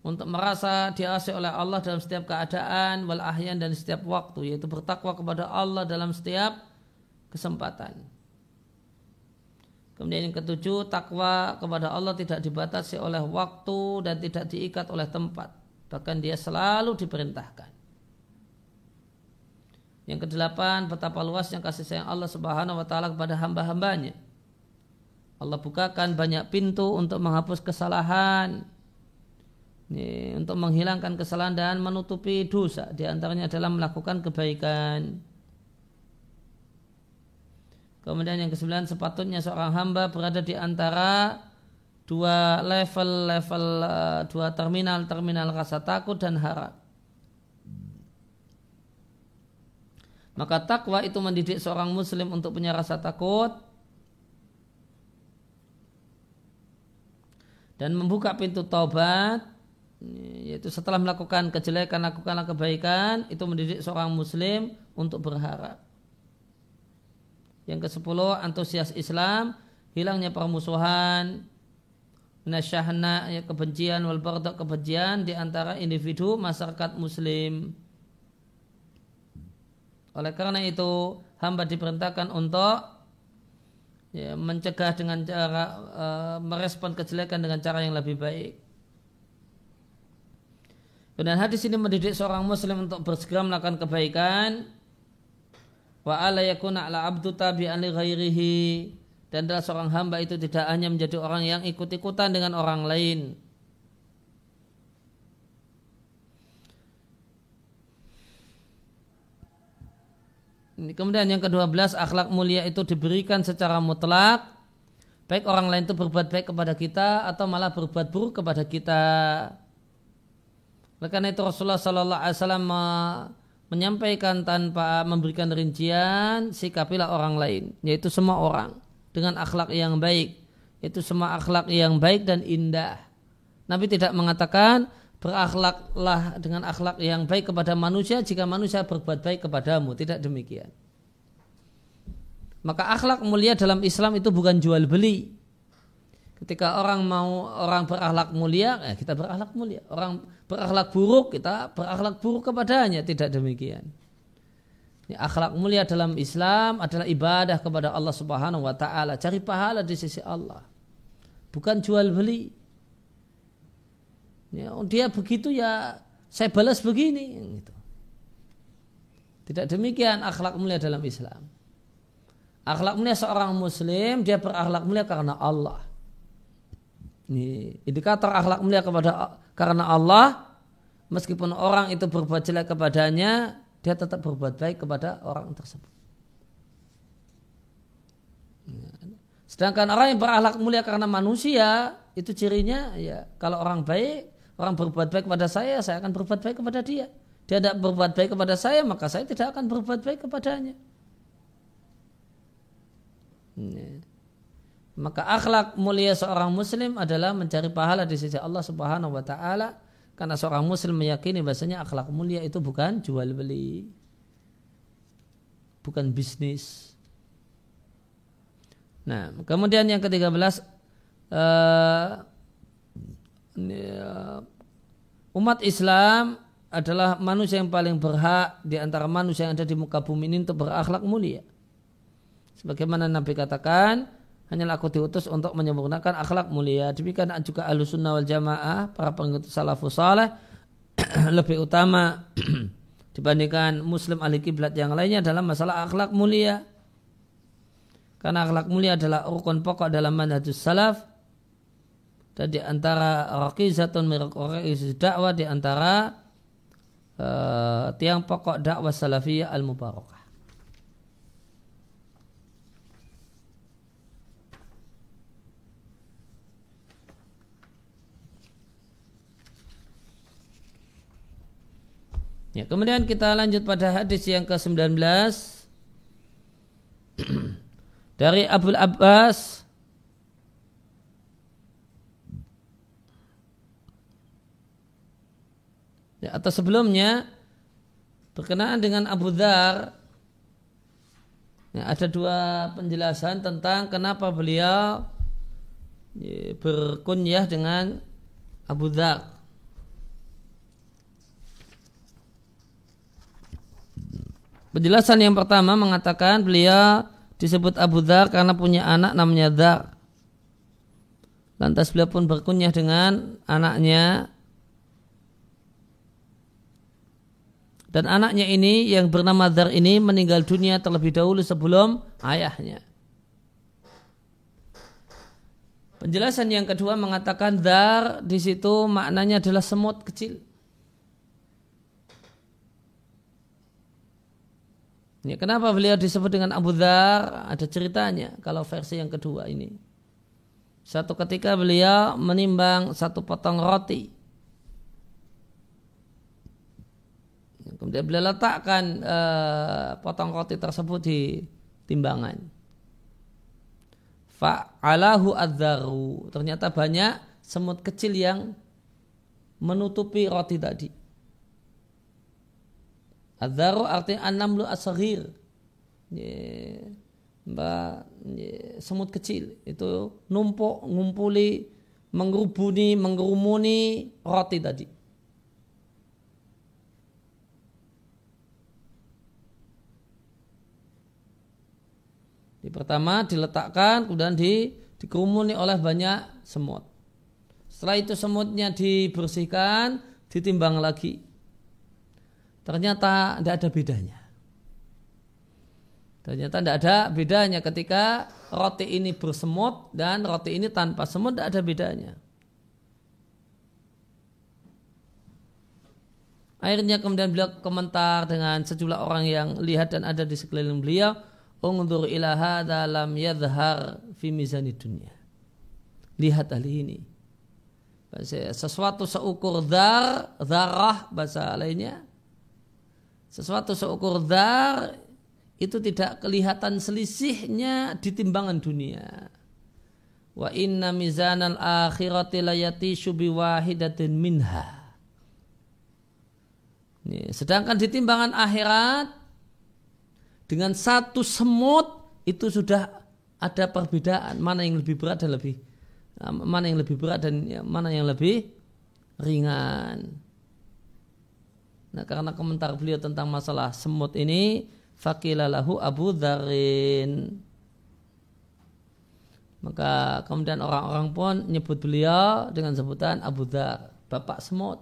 S1: untuk merasa diasih oleh Allah dalam setiap keadaan wal ahyan dan setiap waktu yaitu bertakwa kepada Allah dalam setiap kesempatan. Kemudian yang ketujuh, takwa kepada Allah tidak dibatasi oleh waktu dan tidak diikat oleh tempat. Bahkan dia selalu diperintahkan. Yang kedelapan, betapa luasnya kasih sayang Allah subhanahu wa ta'ala kepada hamba-hambanya. Allah bukakan banyak pintu untuk menghapus kesalahan, ini, untuk menghilangkan kesalahan dan menutupi dosa di antaranya adalah melakukan kebaikan. Kemudian yang kesembilan sepatutnya seorang hamba berada di antara dua level level uh, dua terminal terminal rasa takut dan harap. Maka takwa itu mendidik seorang muslim untuk punya rasa takut dan membuka pintu taubat yaitu setelah melakukan kejelekan lakukanlah kebaikan itu mendidik seorang muslim untuk berharap. Yang ke sepuluh antusias Islam hilangnya permusuhan nasyahna ya, kebencian wal kebencian di antara individu masyarakat muslim oleh karena itu hamba diperintahkan untuk ya, mencegah dengan cara uh, merespon kejelekan dengan cara yang lebih baik dan hadis ini mendidik seorang muslim untuk bersegera melakukan kebaikan. Wa ala yakuna ala abdu tabi'an li ghairihi. Dan seorang hamba itu tidak hanya menjadi orang yang ikut-ikutan dengan orang lain. Kemudian yang kedua belas akhlak mulia itu diberikan secara mutlak baik orang lain itu berbuat baik kepada kita atau malah berbuat buruk kepada kita. Oleh karena itu Rasulullah Sallallahu Alaihi Wasallam menyampaikan tanpa memberikan rincian sikapilah orang lain yaitu semua orang dengan akhlak yang baik itu semua akhlak yang baik dan indah. Nabi tidak mengatakan berakhlaklah dengan akhlak yang baik kepada manusia jika manusia berbuat baik kepadamu. Tidak demikian. Maka akhlak mulia dalam Islam itu bukan jual beli. Ketika orang mau orang berakhlak mulia, eh, kita berakhlak mulia. Orang berakhlak buruk, kita berakhlak buruk kepadanya. Tidak demikian. Ini akhlak mulia dalam Islam adalah ibadah kepada Allah Subhanahu wa taala, cari pahala di sisi Allah. Bukan jual beli. Ya, dia begitu ya saya balas begini gitu. Tidak demikian akhlak mulia dalam Islam. Akhlak mulia seorang muslim dia berakhlak mulia karena Allah. Ini indikator akhlak mulia kepada karena Allah meskipun orang itu berbuat jelek kepadanya dia tetap berbuat baik kepada orang tersebut. Sedangkan orang yang berakhlak mulia karena manusia itu cirinya ya kalau orang baik orang berbuat baik kepada saya saya akan berbuat baik kepada dia. Dia tidak berbuat baik kepada saya maka saya tidak akan berbuat baik kepadanya. Maka akhlak mulia seorang muslim adalah mencari pahala di sisi Allah Subhanahu wa taala karena seorang muslim meyakini bahasanya akhlak mulia itu bukan jual beli. Bukan bisnis. Nah, kemudian yang ke-13 uh, umat Islam adalah manusia yang paling berhak di antara manusia yang ada di muka bumi ini untuk berakhlak mulia. Sebagaimana Nabi katakan, hanyalah aku diutus untuk menyempurnakan akhlak mulia. Demikian juga ahlu sunnah wal jamaah, para pengikut salafus saleh lebih utama dibandingkan muslim ahli kiblat yang lainnya adalah masalah akhlak mulia. Karena akhlak mulia adalah rukun pokok dalam manhajus salaf dan di antara raqizatun min dakwah di antara uh, tiang pokok dakwah salafiyah al-mubarakah. Ya, kemudian kita lanjut pada hadis yang ke-19 dari Abu Abbas ya, atau sebelumnya berkenaan dengan Abu Dhar ya, ada dua penjelasan tentang kenapa beliau ya, berkunyah dengan Abu Dhar Penjelasan yang pertama mengatakan beliau disebut Abu Dhar karena punya anak namanya Dhar. Lantas beliau pun berkunyah dengan anaknya dan anaknya ini yang bernama Dhar ini meninggal dunia terlebih dahulu sebelum ayahnya. Penjelasan yang kedua mengatakan Dhar di situ maknanya adalah semut kecil. Ya, kenapa beliau disebut dengan Abu Dhar? Ada ceritanya kalau versi yang kedua ini. Satu ketika beliau menimbang satu potong roti. Kemudian beliau letakkan uh, potong roti tersebut di timbangan. Fa'alahu adzaru. Ternyata banyak semut kecil yang menutupi roti tadi. Adzaru artinya anamlu asghir. Mbak semut kecil itu numpuk, ngumpuli, mengerubuni, mengerumuni roti tadi. Di pertama diletakkan kemudian di, dikerumuni oleh banyak semut. Setelah itu semutnya dibersihkan, ditimbang lagi. Ternyata tidak ada bedanya. Ternyata tidak ada bedanya ketika roti ini bersemut dan roti ini tanpa semut tidak ada bedanya. Akhirnya kemudian beliau komentar dengan sejumlah orang yang lihat dan ada di sekeliling beliau. Ungdur ilaha dalam yadhar fi mizani dunia. Lihat hal ini. Sesuatu seukur dar, darah bahasa lainnya sesuatu seukur dar itu tidak kelihatan selisihnya di timbangan dunia. Wa inna mizanal akhirati layati syubi wahidatin minha. Sedangkan di timbangan akhirat dengan satu semut itu sudah ada perbedaan mana yang lebih berat dan lebih mana yang lebih berat dan mana yang lebih ringan. Nah, karena komentar beliau tentang masalah semut ini, fakilalahu Abu Dharin. Maka kemudian orang-orang pun nyebut beliau dengan sebutan Abu Dhar, bapak semut.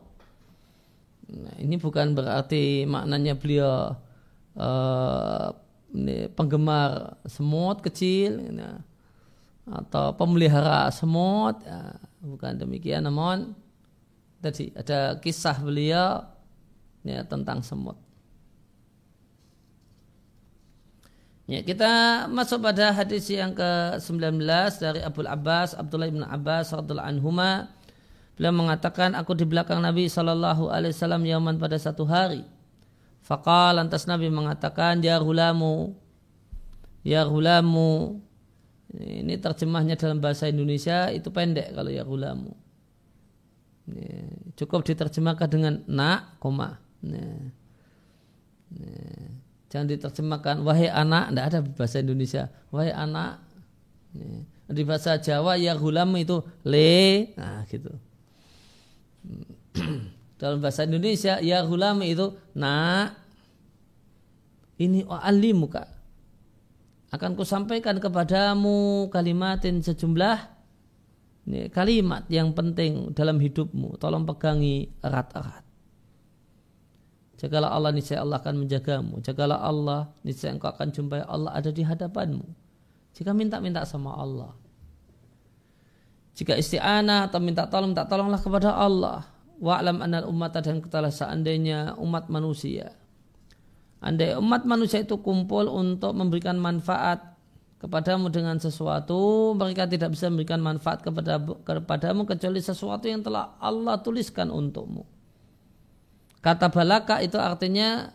S1: Nah, ini bukan berarti maknanya beliau ini penggemar semut kecil ya, atau pemelihara semut, ya, bukan demikian. Namun tadi ada kisah beliau ya, tentang semut. Ya, kita masuk pada hadis yang ke-19 dari Abu Abbas, Abdullah bin Abbas radhiyallahu anhuma. Beliau mengatakan, aku di belakang Nabi Shallallahu alaihi wasallam yaman pada satu hari. Fakal lantas Nabi mengatakan, Ya hulamu, Ya hulamu. Ini terjemahnya dalam bahasa Indonesia itu pendek kalau ya hulamu. Cukup diterjemahkan dengan nak, koma. Jangan diterjemahkan wahai anak, tidak ada bahasa Indonesia. Wahai anak. Di bahasa Jawa ya gulam itu le, nah gitu. Dalam bahasa Indonesia ya gulam itu nak. Ini alimuka. Akan kusampaikan kepadamu kalimatin sejumlah ini kalimat yang penting dalam hidupmu. Tolong pegangi erat-erat. Jagalah Allah niscaya Allah akan menjagamu. Jagalah Allah niscaya engkau akan jumpai Allah ada di hadapanmu. Jika minta-minta sama Allah. Jika isti'anah atau minta tolong, minta tolonglah kepada Allah. Wa'lam anal umat dan ketalah seandainya umat manusia. Andai umat manusia itu kumpul untuk memberikan manfaat kepadamu dengan sesuatu, mereka tidak bisa memberikan manfaat kepada kepadamu kecuali sesuatu yang telah Allah tuliskan untukmu. Kata balaka itu artinya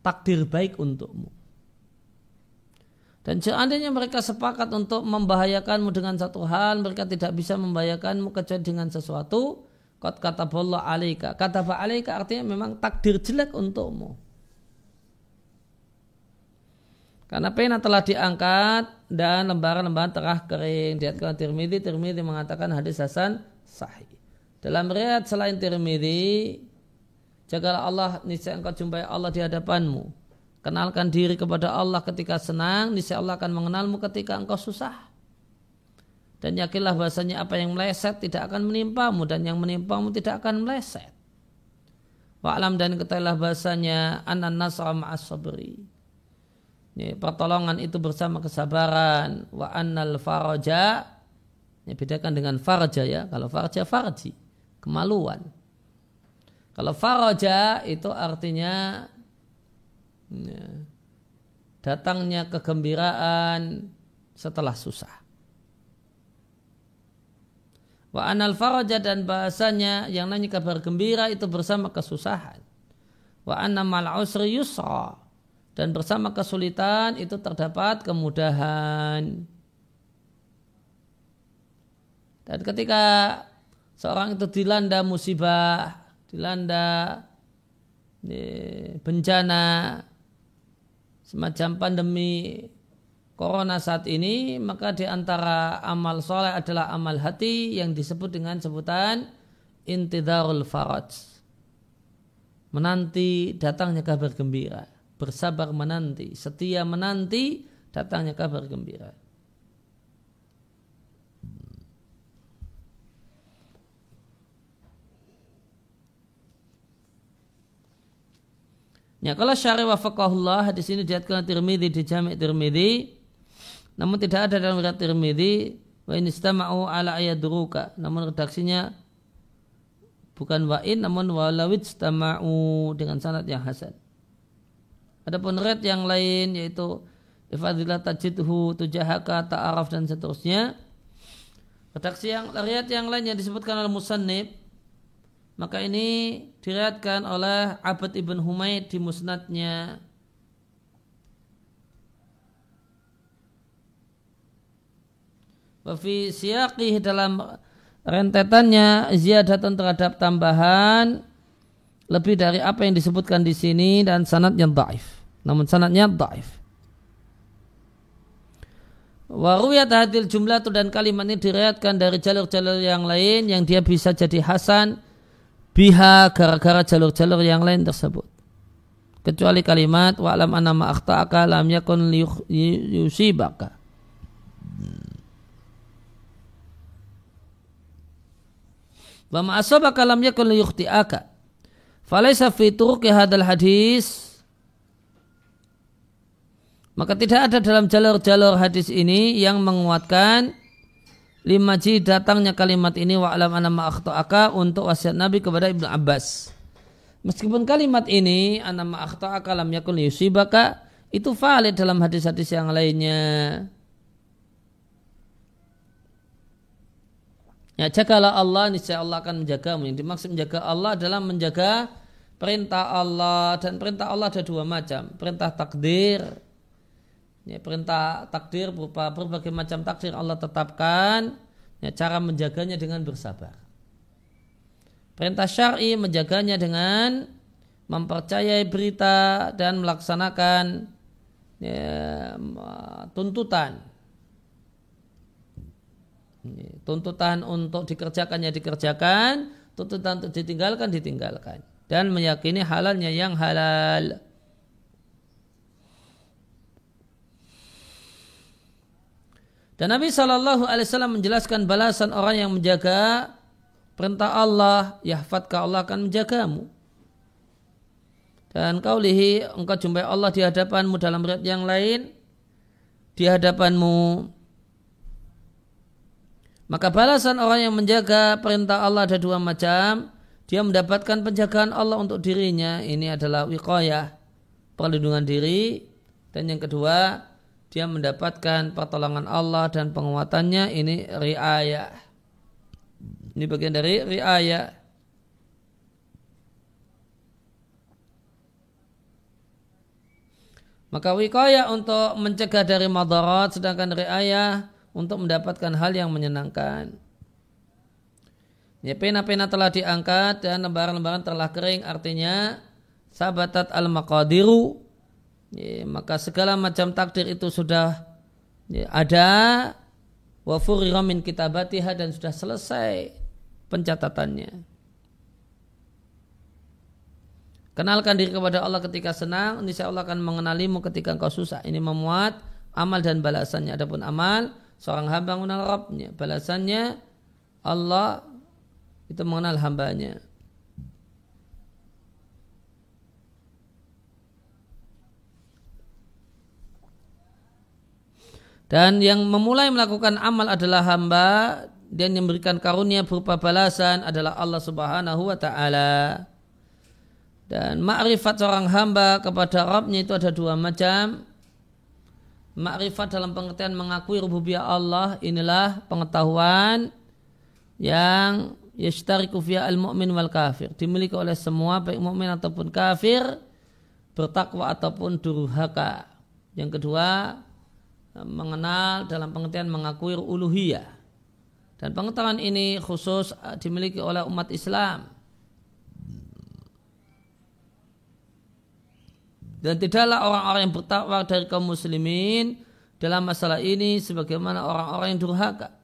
S1: takdir baik untukmu. Dan seandainya mereka sepakat untuk membahayakanmu dengan satu hal, mereka tidak bisa membahayakanmu kecuali dengan sesuatu. Kot kata Allah alaika. Kata alaika artinya memang takdir jelek untukmu. Karena pena telah diangkat dan lembaran-lembaran telah kering. Diatkan Tirmidzi, Tirmidzi mengatakan hadis Hasan sahih. Dalam riwayat selain Tirmidzi, jagalah Allah niscaya engkau jumpai Allah di hadapanmu. Kenalkan diri kepada Allah ketika senang, niscaya Allah akan mengenalmu ketika engkau susah. Dan yakinlah bahasanya apa yang meleset tidak akan menimpamu dan yang menimpamu tidak akan meleset. Wa'alam dan ketahuilah bahasanya anan nasra ma'as sabri. Ini, pertolongan itu bersama kesabaran. Wa annal faraja. Ini bedakan dengan farja ya. Kalau farja farji. Kemaluan. Kalau faraja itu artinya Ya. Datangnya kegembiraan setelah susah. Wa anal faraja dan bahasanya yang nanya kabar gembira itu bersama kesusahan. Wa anna mal usri yusra dan bersama kesulitan itu terdapat kemudahan. Dan ketika seorang itu dilanda musibah, dilanda bencana, semacam pandemi corona saat ini maka di antara amal soleh adalah amal hati yang disebut dengan sebutan intidarul faraj. Menanti datangnya kabar gembira. Bersabar menanti. Setia menanti datangnya kabar gembira. Ya, kalau syari wafakahullah hadis ini diatkan Tirmidzi di Jami' Tirmidzi namun tidak ada dalam riwayat Tirmidzi wa in istama'u ala ayadruka namun redaksinya bukan wa'in namun walawid istama'u dengan sanad yang hasan. Adapun riwayat yang lain yaitu ifadilah tajidhu tujahaka ta'araf dan seterusnya. Redaksi yang riwayat yang lain yang disebutkan oleh musannif maka ini diriatkan oleh Abad ibn Humaid di musnadnya. Wafi siyaqih dalam rentetannya ziyadatan terhadap tambahan lebih dari apa yang disebutkan di sini dan sanatnya daif. Namun sanatnya daif. Waruyat hadil jumlah itu dan kalimat ini diriatkan dari jalur-jalur yang lain yang dia bisa jadi hasan biha gara-gara jalur-jalur yang lain tersebut. Kecuali kalimat wa'lam anna ma akhta'aka lam yakun yusibaka. Wa ma asabaka lam yakun liyukhti'aka. Falaysa fi turuki hadal hadis maka tidak ada dalam jalur-jalur hadis ini yang menguatkan lima ji datangnya kalimat ini wa alam anama akhta'aka untuk wasiat Nabi kepada Ibnu Abbas. Meskipun kalimat ini anama akhta'aka lam yakun yusibaka itu valid dalam hadis-hadis yang lainnya. Ya jagalah Allah niscaya Allah akan menjagamu. Yang dimaksud menjaga Allah adalah menjaga perintah Allah dan perintah Allah ada dua macam. Perintah takdir ya, perintah takdir berupa berbagai macam takdir Allah tetapkan ya, cara menjaganya dengan bersabar perintah syar'i menjaganya dengan mempercayai berita dan melaksanakan ya, tuntutan tuntutan untuk dikerjakannya dikerjakan tuntutan untuk ditinggalkan ditinggalkan. Dan meyakini halalnya yang halal. Dan Nabi Shallallahu Alaihi Wasallam menjelaskan balasan orang yang menjaga perintah Allah, yahfadka Allah akan menjagamu. Dan kaulihi engkau jumpai Allah di hadapanmu dalam riwayat yang lain di hadapanmu maka balasan orang yang menjaga perintah Allah ada dua macam. Dia mendapatkan penjagaan Allah untuk dirinya. Ini adalah wiqayah perlindungan diri. Dan yang kedua dia mendapatkan pertolongan Allah dan penguatannya. Ini riayah. Ini bagian dari riayah. Maka wikaya untuk mencegah dari madarat sedangkan riayah untuk mendapatkan hal yang menyenangkan. Ya, pena-pena telah diangkat dan lembaran-lembaran telah kering artinya sabatat al-maqadiru ya, maka segala macam takdir itu sudah ya, ada wa furira min kitabatiha dan sudah selesai pencatatannya. Kenalkan diri kepada Allah ketika senang, niscaya Allah akan mengenalimu ketika engkau susah. Ini memuat amal dan balasannya. Adapun amal, seorang hamba mengenal Rabbnya. Balasannya, Allah itu mengenal hambanya. Dan yang memulai melakukan amal adalah hamba dan yang memberikan karunia berupa balasan adalah Allah Subhanahu wa taala. Dan makrifat seorang hamba kepada Rabbnya itu ada dua macam. Makrifat dalam pengertian mengakui rububiyah Allah inilah pengetahuan yang yashtariku fiya al-mu'min wal kafir. Dimiliki oleh semua baik mukmin ataupun kafir, bertakwa ataupun durhaka. Yang kedua, mengenal dalam pengertian mengakui uluhiyah. Dan pengetahuan ini khusus dimiliki oleh umat Islam Dan tidaklah orang-orang yang bertakwa dari kaum muslimin dalam masalah ini sebagaimana orang-orang yang durhaka.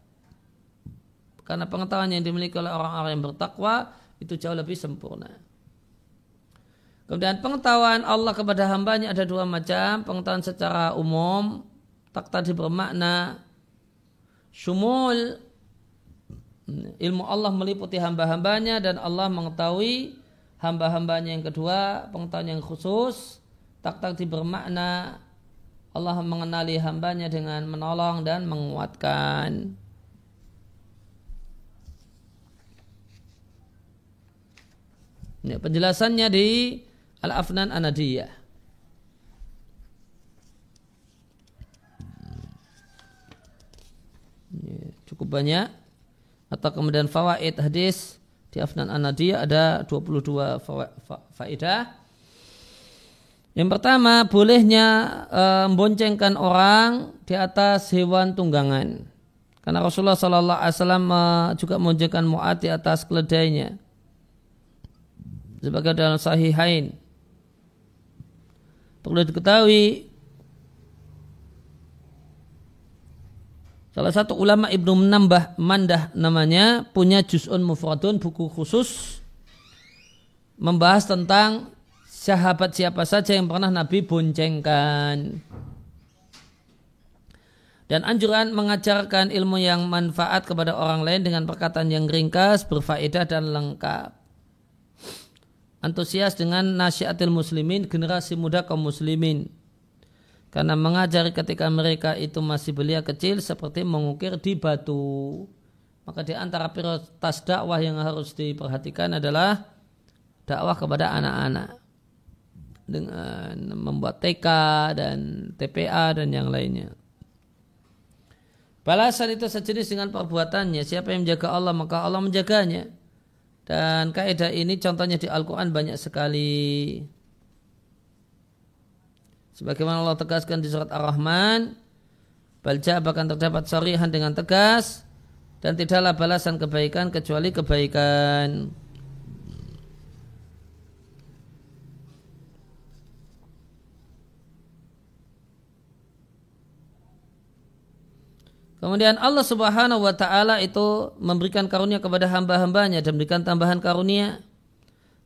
S1: Karena pengetahuan yang dimiliki oleh orang-orang yang bertakwa itu jauh lebih sempurna. Kemudian pengetahuan Allah kepada hambanya ada dua macam. Pengetahuan secara umum, tak tadi bermakna syumul ilmu Allah meliputi hamba-hambanya dan Allah mengetahui hamba-hambanya yang kedua pengetahuan yang khusus tak takdir bermakna Allah mengenali hambanya dengan menolong dan menguatkan. Ini penjelasannya di Al-Afnan Anadiyah. cukup banyak atau kemudian fawaid hadis di Afnan Anadiyah ada 22 faedah. Yang pertama, bolehnya e, memboncengkan orang di atas hewan tunggangan. Karena Rasulullah Sallallahu Alaihi Wasallam e, juga memboncengkan Mu'ad di atas keledainya. Sebagai dalam sahihain. Perlu diketahui Salah satu ulama Ibnu Menambah Mandah namanya punya Juz'un Mufradun buku khusus membahas tentang sahabat siapa saja yang pernah Nabi boncengkan. Dan anjuran mengajarkan ilmu yang manfaat kepada orang lain dengan perkataan yang ringkas, berfaedah dan lengkap. Antusias dengan nasihatil muslimin, generasi muda kaum muslimin. Karena mengajari ketika mereka itu masih belia kecil seperti mengukir di batu. Maka di antara prioritas dakwah yang harus diperhatikan adalah dakwah kepada anak-anak dengan membuat TK dan TPA dan yang lainnya. Balasan itu sejenis dengan perbuatannya. Siapa yang menjaga Allah maka Allah menjaganya. Dan kaidah ini contohnya di Al-Quran banyak sekali. Sebagaimana Allah tegaskan di surat Ar-Rahman. Balja bahkan terdapat sorihan dengan tegas. Dan tidaklah balasan kebaikan kecuali kebaikan. Kemudian Allah Subhanahu wa taala itu memberikan karunia kepada hamba-hambanya dan memberikan tambahan karunia.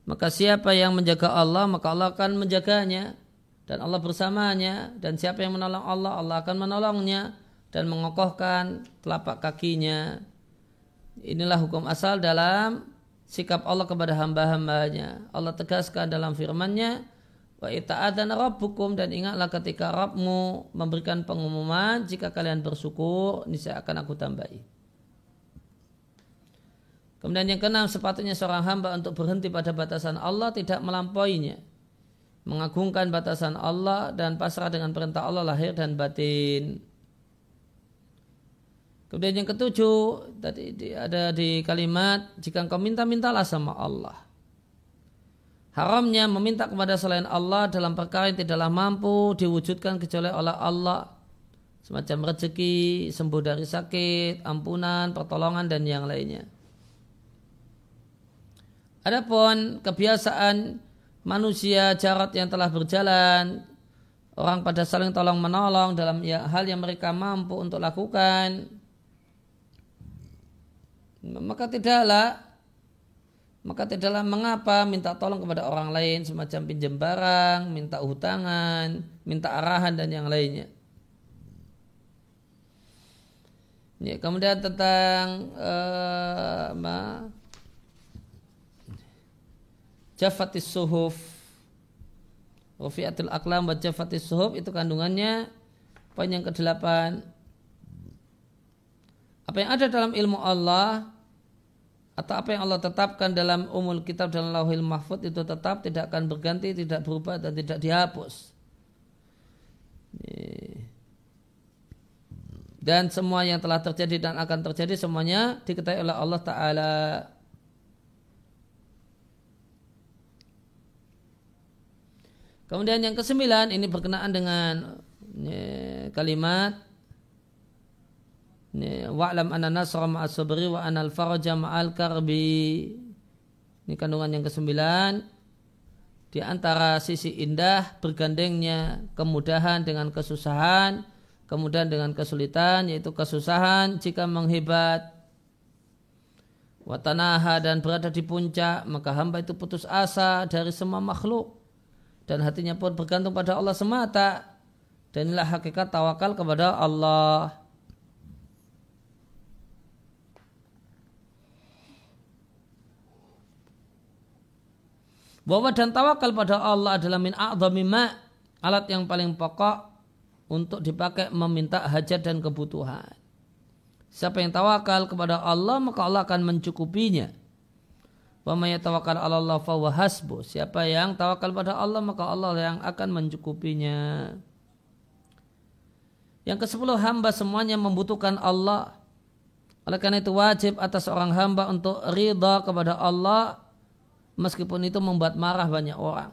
S1: Maka siapa yang menjaga Allah, maka Allah akan menjaganya dan Allah bersamanya dan siapa yang menolong Allah, Allah akan menolongnya dan mengokohkan telapak kakinya. Inilah hukum asal dalam sikap Allah kepada hamba-hambanya. Allah tegaskan dalam firman-Nya, Wa ita'adana rabbukum dan ingatlah ketika Rabbmu memberikan pengumuman jika kalian bersyukur niscaya akan aku tambahi. Kemudian yang keenam sepatutnya seorang hamba untuk berhenti pada batasan Allah tidak melampauinya. Mengagungkan batasan Allah dan pasrah dengan perintah Allah lahir dan batin. Kemudian yang ketujuh tadi ada di kalimat jika engkau minta-mintalah sama Allah. Haramnya meminta kepada selain Allah dalam perkara yang tidaklah mampu diwujudkan kecuali oleh Allah. Semacam rezeki, sembuh dari sakit, ampunan, pertolongan dan yang lainnya. Adapun kebiasaan manusia jarat yang telah berjalan, orang pada saling tolong menolong dalam ya, hal yang mereka mampu untuk lakukan, maka tidaklah maka tidaklah mengapa minta tolong kepada orang lain semacam pinjam barang, minta hutangan, minta arahan dan yang lainnya. Ya, kemudian tentang uh, Jafatis Suhuf. Rufiatul Aklam wa Jafatis Suhuf itu kandungannya. Poin yang kedelapan. Apa yang ada dalam ilmu Allah atau apa yang Allah tetapkan dalam umul kitab dan lauhil mahfud itu tetap tidak akan berganti, tidak berubah dan tidak dihapus. Dan semua yang telah terjadi dan akan terjadi semuanya diketahui oleh Allah Ta'ala. Kemudian yang kesembilan ini berkenaan dengan kalimat wa'lam anna nasra ma'as sabri wa anal faraja ma'al karbi. Ini kandungan yang kesembilan. Di antara sisi indah bergandengnya kemudahan dengan kesusahan kemudian dengan kesulitan yaitu kesusahan jika menghebat. Watanaha dan berada di puncak maka hamba itu putus asa dari semua makhluk. Dan hatinya pun bergantung pada Allah semata. Dan inilah hakikat tawakal kepada Allah Bahwa dan tawakal pada Allah adalah min a'zami alat yang paling pokok untuk dipakai meminta hajat dan kebutuhan. Siapa yang tawakal kepada Allah maka Allah akan mencukupinya. Wa may yatawakkal 'ala Allah fa hasbu. Siapa yang tawakal pada Allah maka Allah yang akan mencukupinya. Yang kesepuluh hamba semuanya membutuhkan Allah. Oleh karena itu wajib atas orang hamba untuk ridha kepada Allah meskipun itu membuat marah banyak orang.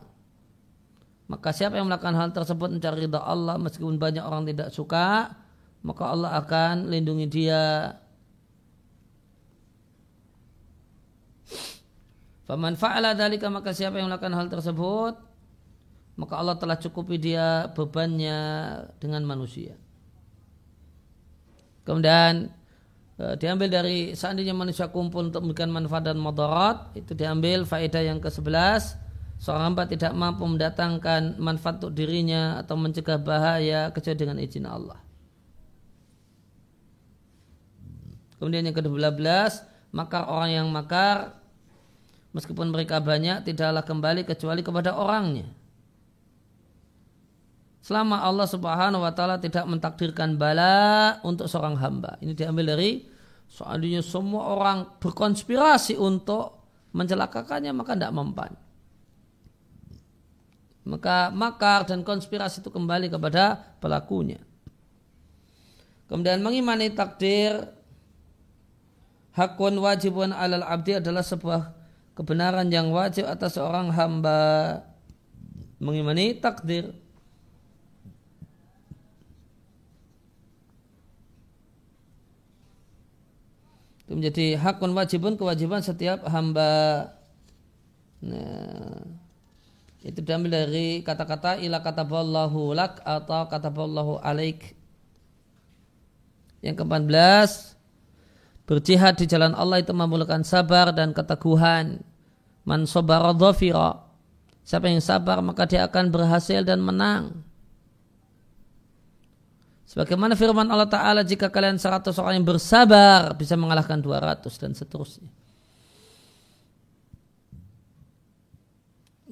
S1: Maka siapa yang melakukan hal tersebut mencari ridha Allah meskipun banyak orang tidak suka, maka Allah akan lindungi dia. Faman fa'ala dalika maka siapa yang melakukan hal tersebut, maka Allah telah cukupi dia bebannya dengan manusia. Kemudian diambil dari seandainya manusia kumpul untuk memberikan manfaat dan madarat itu diambil faedah yang ke-11 seorang hamba tidak mampu mendatangkan manfaat untuk dirinya atau mencegah bahaya kecuali dengan izin Allah. Kemudian yang ke-12 makar orang yang makar meskipun mereka banyak tidaklah kembali kecuali kepada orangnya. Selama Allah Subhanahu wa taala tidak mentakdirkan bala untuk seorang hamba. Ini diambil dari seandainya semua orang berkonspirasi untuk mencelakakannya maka tidak mempan. Maka makar dan konspirasi itu kembali kepada pelakunya. Kemudian mengimani takdir hakun wajibun alal abdi adalah sebuah kebenaran yang wajib atas seorang hamba mengimani takdir itu menjadi hakun wajibun kewajiban setiap hamba. Nah, itu diambil dari kata-kata ila kata ballahu lak atau kata ballahu alaik. Yang ke-14 berjihad di jalan Allah itu memerlukan sabar dan keteguhan. Man sabara dhafira. Siapa yang sabar maka dia akan berhasil dan menang Sebagaimana firman Allah Ta'ala jika kalian 100 orang yang bersabar bisa mengalahkan 200 dan seterusnya.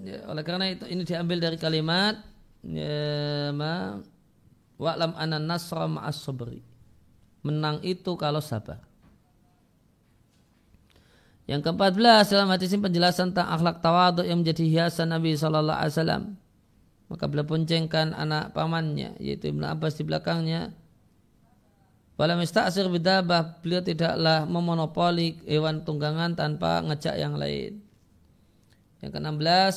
S1: ya, oleh karena itu ini diambil dari kalimat ya, ma wa'lam anan nasra ma'as sabri menang itu kalau sabar yang ke-14 dalam hadis ini penjelasan tentang akhlak tawaduk yang menjadi hiasan Nabi Shallallahu Alaihi Wasallam. Maka beliau poncengkan anak pamannya yaitu Ibnu Abbas di belakangnya. Pada musta'asir bidabah beliau tidaklah memonopoli hewan tunggangan tanpa ngejak yang lain. Yang ke-16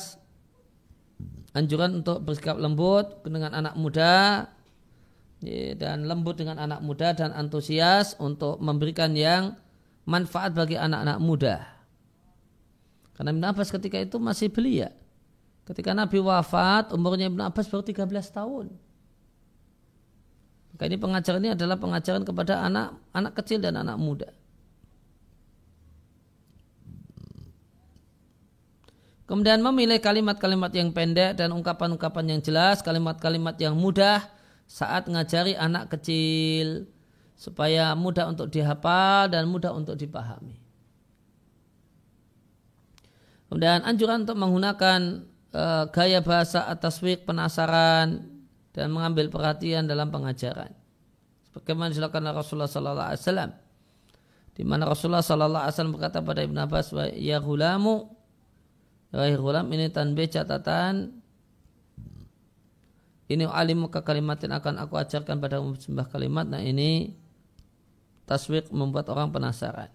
S1: anjuran untuk bersikap lembut dengan anak muda dan lembut dengan anak muda dan antusias untuk memberikan yang manfaat bagi anak-anak muda. Karena Ibn Abbas ketika itu masih belia. Ketika Nabi wafat, umurnya Ibn Abbas baru 13 tahun. Maka ini pengajaran ini adalah pengajaran kepada anak anak kecil dan anak muda. Kemudian memilih kalimat-kalimat yang pendek dan ungkapan-ungkapan yang jelas, kalimat-kalimat yang mudah saat ngajari anak kecil supaya mudah untuk dihafal dan mudah untuk dipahami. Kemudian anjuran untuk menggunakan e, gaya bahasa atas wik penasaran dan mengambil perhatian dalam pengajaran. Sebagaimana dilakukan Rasulullah Sallallahu Alaihi Wasallam, di mana Rasulullah Sallallahu Alaihi Wasallam berkata pada Ibn Abbas, ya hulamu, ya hulam ini tanbe catatan ini alim maka kalimatin akan aku ajarkan pada sembah kalimat. Nah ini taswik membuat orang penasaran.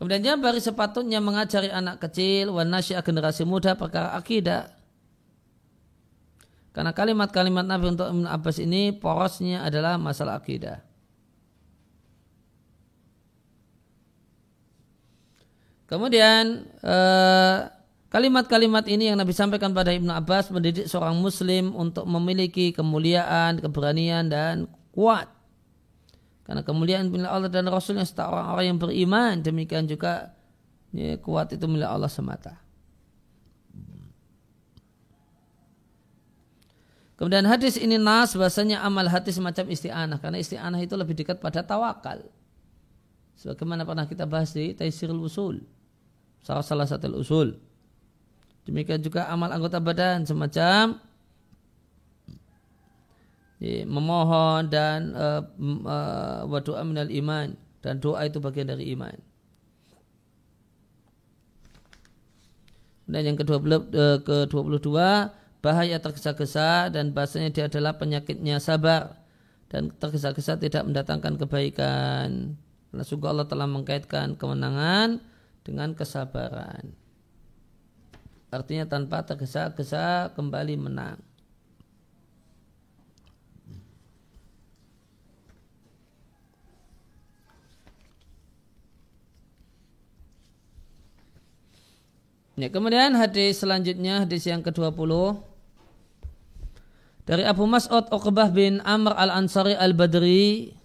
S1: Kemudian dia bari sepatutnya mengajari anak kecil, wanasya generasi muda perkara akidah. Karena kalimat-kalimat Nabi untuk Ibn Abbas ini porosnya adalah masalah akidah. Kemudian eh, kalimat-kalimat ini yang Nabi sampaikan pada Ibn Abbas mendidik seorang muslim untuk memiliki kemuliaan, keberanian dan kuat karena kemuliaan milik Allah dan Rasulnya serta orang-orang yang beriman. Demikian juga ya, kuat itu milik Allah semata. Kemudian hadis ini nas bahasanya amal hati semacam isti'anah. Karena isti'anah itu lebih dekat pada tawakal. Sebagaimana pernah kita bahas di Taisirul Usul. Salah, salah satu usul. Demikian juga amal anggota badan semacam memohon dan uh, uh, wa doa minal iman dan doa itu bagian dari iman. Dan yang kedua uh, ke-22 bahaya tergesa-gesa dan bahasanya dia adalah penyakitnya sabar dan tergesa-gesa tidak mendatangkan kebaikan. Karena Allah telah mengkaitkan kemenangan dengan kesabaran. Artinya tanpa tergesa-gesa kembali menang. Ya, kemudian hadis selanjutnya hadis yang ke-20 dari Abu Mas'ud Uqbah bin Amr Al-Ansari Al-Badri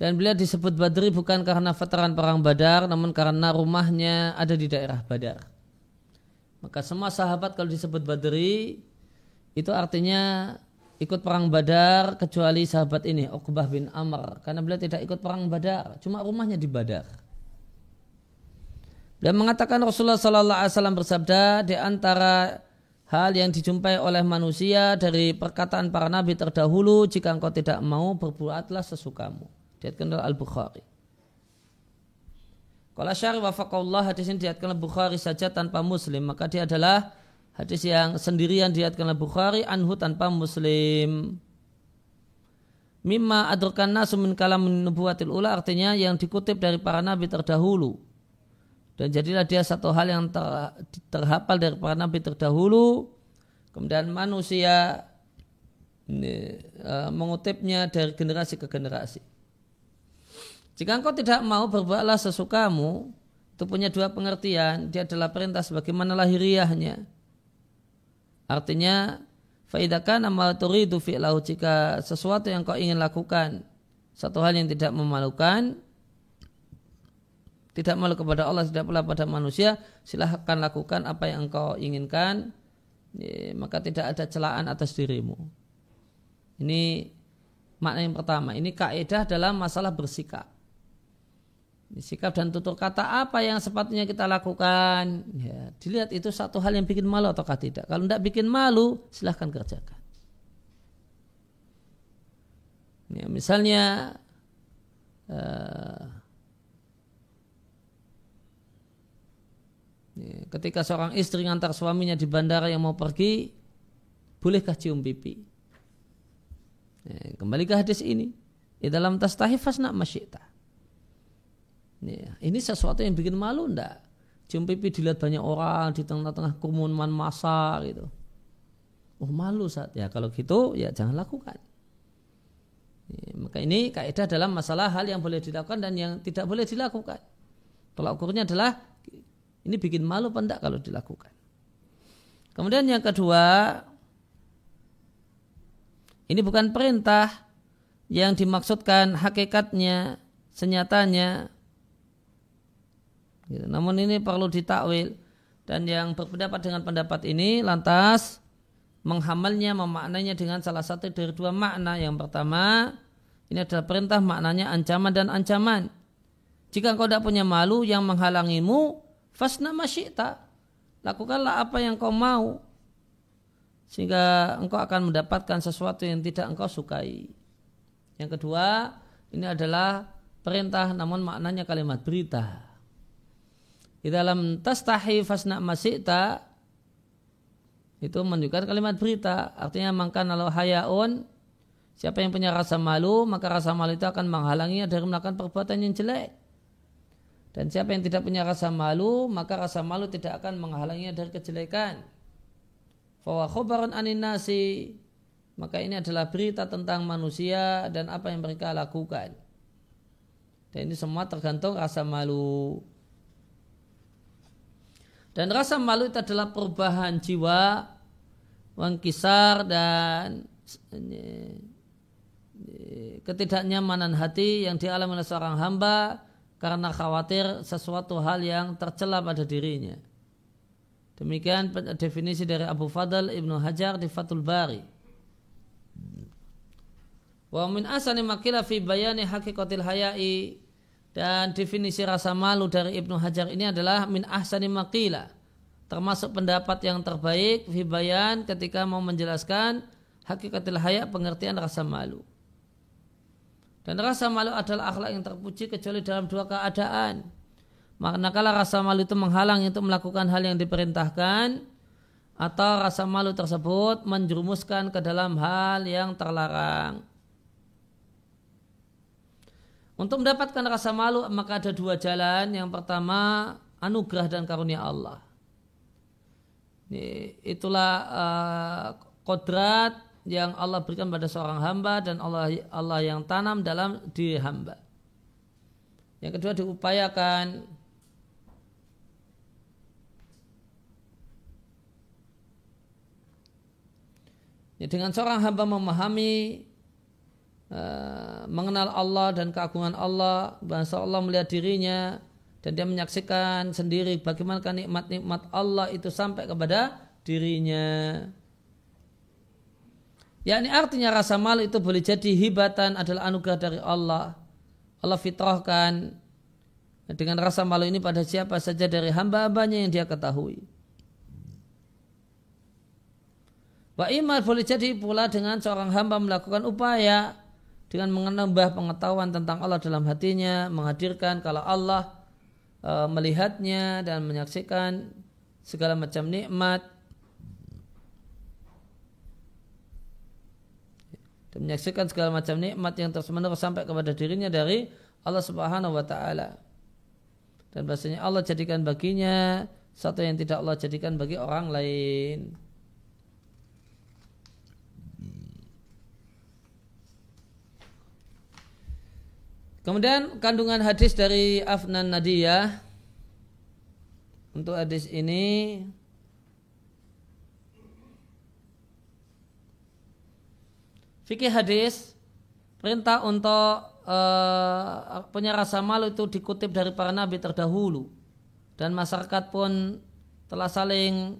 S1: dan beliau disebut Badri bukan karena veteran perang Badar namun karena rumahnya ada di daerah Badar. Maka semua sahabat kalau disebut Badri itu artinya ikut perang Badar kecuali sahabat ini Uqbah bin Amr karena beliau tidak ikut perang Badar, cuma rumahnya di Badar. Dan mengatakan Rasulullah Sallallahu Alaihi Wasallam bersabda di antara hal yang dijumpai oleh manusia dari perkataan para nabi terdahulu jika engkau tidak mau berbuatlah sesukamu. Diatkan oleh Al Bukhari. Kalau syari wafaqallah hadis ini diatkan oleh Bukhari saja tanpa Muslim maka dia adalah hadis yang sendirian diatkan oleh Bukhari anhu tanpa Muslim. Mimma adurkan nasu min kalam nubuwatil ula artinya yang dikutip dari para nabi terdahulu dan jadilah dia satu hal yang ter, terhafal dari para nabi terdahulu. Kemudian manusia ini, uh, mengutipnya dari generasi ke generasi. Jika engkau tidak mau berbuatlah sesukamu itu punya dua pengertian. Dia adalah perintah sebagaimana lahiriahnya. Artinya faidakan amal turidu fi'lahu jika sesuatu yang kau ingin lakukan satu hal yang tidak memalukan tidak malu kepada Allah, tidak pula pada manusia, silahkan lakukan apa yang engkau inginkan, maka tidak ada celaan atas dirimu. Ini makna yang pertama. Ini kaidah dalam masalah bersikap. sikap dan tutur kata apa yang sepatutnya kita lakukan ya dilihat itu satu hal yang bikin malu ataukah tidak kalau tidak bikin malu silahkan kerjakan ya, misalnya uh, ketika seorang istri ngantar suaminya di bandara yang mau pergi bolehkah cium pipi ya, kembali ke hadis ini di dalam tas tahifas nak masyita Ya, ini sesuatu yang bikin malu ndak? Cium pipi dilihat banyak orang di tengah-tengah kerumunan massa gitu. Oh malu saat ya kalau gitu ya jangan lakukan. Maka ini kaidah dalam masalah hal yang boleh dilakukan dan yang tidak boleh dilakukan. Tolak ukurnya adalah ini bikin malu apa enggak kalau dilakukan. Kemudian yang kedua, ini bukan perintah yang dimaksudkan hakikatnya, senyatanya Gitu. Namun ini perlu ditakwil dan yang berpendapat dengan pendapat ini lantas menghamalnya memaknainya dengan salah satu dari dua makna. Yang pertama ini adalah perintah maknanya ancaman dan ancaman. Jika engkau tidak punya malu yang menghalangimu, fasna masyita. Lakukanlah apa yang kau mau. Sehingga engkau akan mendapatkan sesuatu yang tidak engkau sukai. Yang kedua, ini adalah perintah namun maknanya kalimat berita. Di dalam tastahi fasna masita itu menunjukkan kalimat berita. Artinya maka kalau hayaun siapa yang punya rasa malu maka rasa malu itu akan menghalanginya dari melakukan perbuatan yang jelek. Dan siapa yang tidak punya rasa malu maka rasa malu tidak akan menghalanginya dari kejelekan. Fawa khobaran aninasi maka ini adalah berita tentang manusia dan apa yang mereka lakukan. Dan ini semua tergantung rasa malu. Dan rasa malu itu adalah perubahan jiwa, wangkisar dan ketidaknyamanan hati yang dialami oleh seorang hamba karena khawatir sesuatu hal yang tercela pada dirinya. Demikian definisi dari Abu Fadl Ibnu Hajar di Fathul Bari. Wa min asani makila fi bayani hakikatil hayai dan definisi rasa malu dari Ibnu Hajar ini adalah min ahsani maqila. Termasuk pendapat yang terbaik Fibayan ketika mau menjelaskan hakikatil haya pengertian rasa malu. Dan rasa malu adalah akhlak yang terpuji kecuali dalam dua keadaan. Manakala rasa malu itu menghalang untuk melakukan hal yang diperintahkan atau rasa malu tersebut menjerumuskan ke dalam hal yang terlarang. Untuk mendapatkan rasa malu maka ada dua jalan. Yang pertama anugerah dan karunia Allah. Itulah uh, kodrat yang Allah berikan pada seorang hamba dan Allah Allah yang tanam dalam diri hamba. Yang kedua diupayakan ya, dengan seorang hamba memahami Eh, mengenal Allah dan keagungan Allah, bahasa Allah melihat dirinya dan dia menyaksikan sendiri bagaimana nikmat-nikmat Allah itu sampai kepada dirinya. Ya ini artinya rasa malu itu boleh jadi hibatan adalah anugerah dari Allah. Allah fitrahkan dengan rasa malu ini pada siapa saja dari hamba-hambanya yang dia ketahui. Wa imal boleh jadi pula dengan seorang hamba melakukan upaya dengan menambah pengetahuan tentang Allah dalam hatinya, menghadirkan kalau Allah e, melihatnya dan menyaksikan segala macam nikmat menyaksikan segala macam nikmat yang terus menerus sampai kepada dirinya dari Allah Subhanahu wa taala. Dan bahasanya Allah jadikan baginya satu yang tidak Allah jadikan bagi orang lain. Kemudian kandungan hadis dari Afnan Nadiyah untuk hadis ini fikih hadis perintah untuk uh, punya rasa malu itu dikutip dari para nabi terdahulu dan masyarakat pun telah saling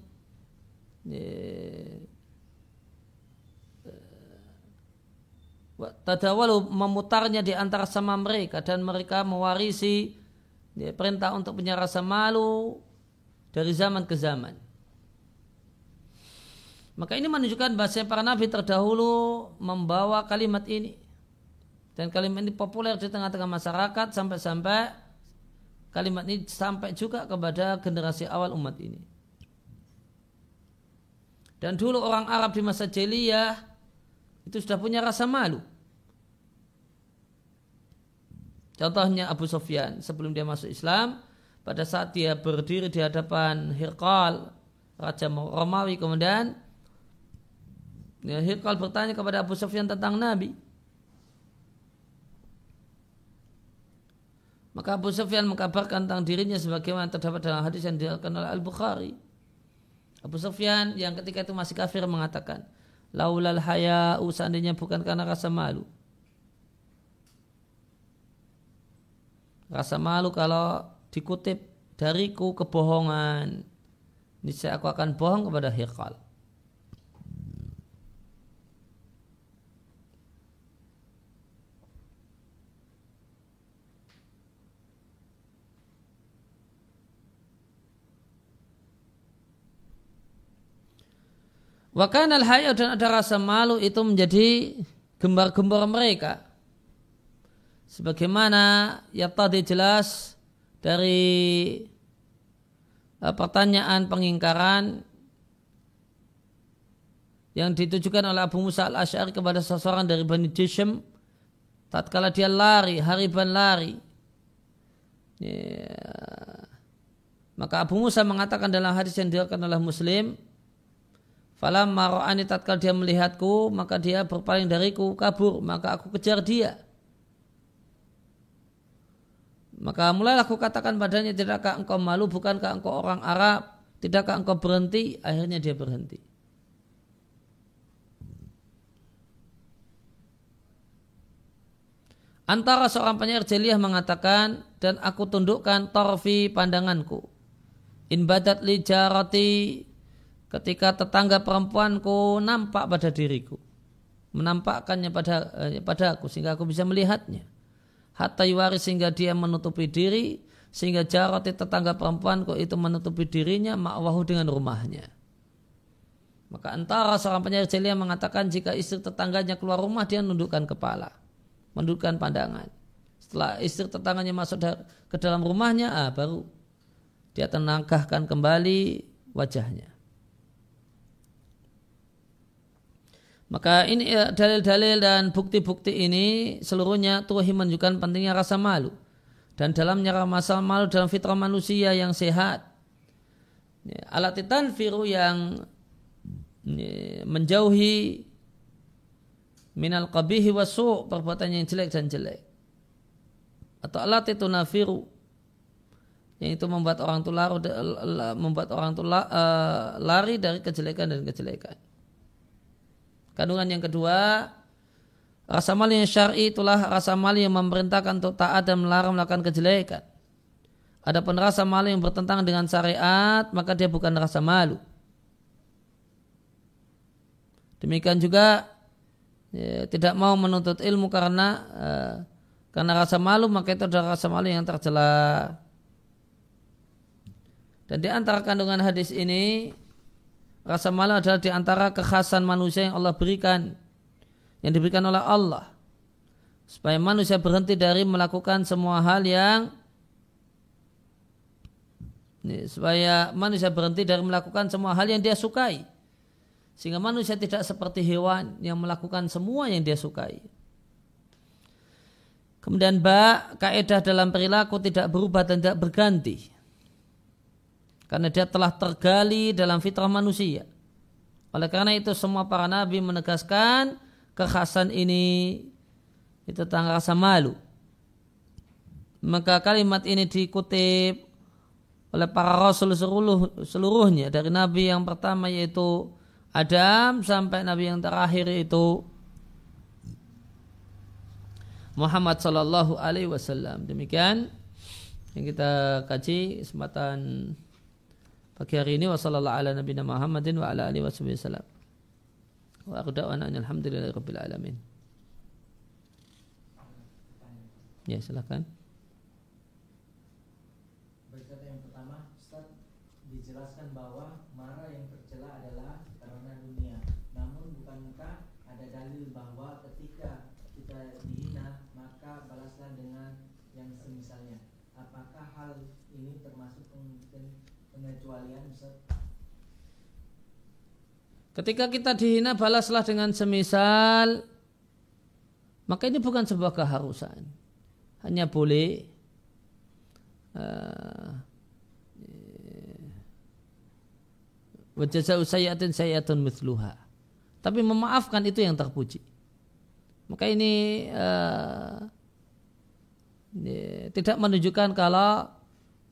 S1: tadawalu memutarnya di antara sama mereka dan mereka mewarisi Ya, perintah untuk punya rasa malu dari zaman ke zaman. Maka ini menunjukkan bahasa para nabi terdahulu membawa kalimat ini. Dan kalimat ini populer di tengah-tengah masyarakat sampai-sampai kalimat ini sampai juga kepada generasi awal umat ini. Dan dulu orang Arab di masa jahiliyah itu sudah punya rasa malu. Contohnya Abu Sofyan sebelum dia masuk Islam, pada saat dia berdiri di hadapan Hirqal, Raja Romawi kemudian ya, Hirqal bertanya kepada Abu Sofyan tentang Nabi. Maka Abu Sufyan mengkabarkan tentang dirinya sebagaimana terdapat dalam hadis yang diriwayatkan oleh Al-Bukhari. Abu Sufyan yang ketika itu masih kafir mengatakan, Laulal haya seandainya bukan karena rasa malu. Rasa malu kalau dikutip dariku kebohongan. Niscaya aku akan bohong kepada Hirqal. Wakan al haya dan ada rasa malu itu menjadi gembar-gembar mereka. Sebagaimana ya tadi jelas dari uh, pertanyaan pengingkaran yang ditujukan oleh Abu Musa al-Ash'ari kepada seseorang dari Bani Jishm tatkala dia lari, hariban lari. Ya. Maka Abu Musa mengatakan dalam hadis yang diriwayatkan oleh Muslim, Falam maro'ani tatkal dia melihatku, maka dia berpaling dariku, kabur, maka aku kejar dia. Maka mulailah aku katakan padanya, tidakkah engkau malu, bukankah engkau orang Arab, tidakkah engkau berhenti, akhirnya dia berhenti. Antara seorang penyair jeliah mengatakan, dan aku tundukkan torfi pandanganku. In badat li jarati ketika tetangga perempuanku nampak pada diriku menampakkannya pada eh, pada aku sehingga aku bisa melihatnya. Hatta yuwari sehingga dia menutupi diri sehingga jarati tetangga perempuanku itu menutupi dirinya ma'wahu dengan rumahnya. Maka antara seorang penyair jeliah mengatakan jika istri tetangganya keluar rumah dia menundukkan kepala menundukkan pandangan. Setelah istri tetangganya masuk ke dalam rumahnya ah, baru dia tenangkahkan kembali wajahnya Maka ini ya, dalil-dalil dan bukti-bukti ini seluruhnya tuhi menunjukkan pentingnya rasa malu. Dan dalamnya rasa malu dalam fitrah manusia yang sehat. Ya, alat firu yang ya, menjauhi minal qabihi wasu perbuatan yang jelek dan jelek. Atau alat itu nafiru yang itu membuat orang itu lari, membuat orang itu eh, lari dari kejelekan dan kejelekan. Kandungan yang kedua, rasa malu yang syar'i itulah rasa malu yang memerintahkan untuk taat dan melarang melakukan kejelekan. Adapun rasa malu yang bertentangan dengan syariat, maka dia bukan rasa malu. Demikian juga ya, tidak mau menuntut ilmu karena uh, karena rasa malu maka itu adalah rasa malu yang tercela. Dan di antara kandungan hadis ini Rasa malu adalah di antara kekhasan manusia yang Allah berikan, yang diberikan oleh Allah. Supaya manusia berhenti dari melakukan semua hal yang supaya manusia berhenti dari melakukan semua hal yang dia sukai. Sehingga manusia tidak seperti hewan yang melakukan semua yang dia sukai. Kemudian ba, kaidah dalam perilaku tidak berubah dan tidak berganti karena dia telah tergali dalam fitrah manusia. Oleh karena itu semua para nabi menegaskan kekhasan ini itu tentang rasa malu. Maka kalimat ini dikutip oleh para rasul seluruh, seluruhnya dari nabi yang pertama yaitu Adam sampai nabi yang terakhir itu Muhammad sallallahu alaihi wasallam. Demikian yang kita kaji kesempatan pagi hari ini ala nabiyina wa ala. Wa alamin. Ya, silakan.
S2: menjelaskan bahwa marah yang tercela adalah karena dunia. Namun bukankah ada dalil bahwa ketika kita dihina maka balaslah dengan yang semisalnya? Apakah hal ini termasuk
S1: Ketika kita dihina balaslah dengan semisal maka ini bukan sebuah keharusan. Hanya boleh uh, wajazau sayyatin sayyatun mithluha. Tapi memaafkan itu yang terpuji. Maka ini uh, tidak menunjukkan kalau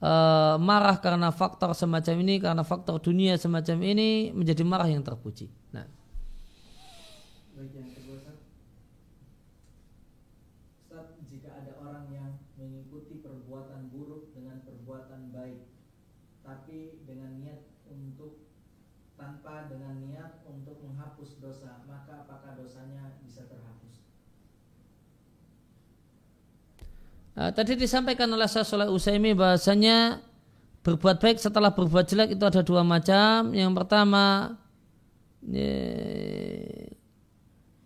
S1: uh, marah karena faktor semacam ini, karena faktor dunia semacam ini menjadi marah yang terpuji. Nah.
S2: Baik yang kedua, Ustaz, jika ada orang yang mengikuti perbuatan buruk dengan perbuatan baik, tapi dengan niat untuk tanpa dengan niat untuk menghapus dosa, maka apakah dosanya bisa terhapus?
S1: Uh, tadi disampaikan oleh Syaikh Usaimi bahasanya berbuat baik setelah berbuat jelek itu ada dua macam. Yang pertama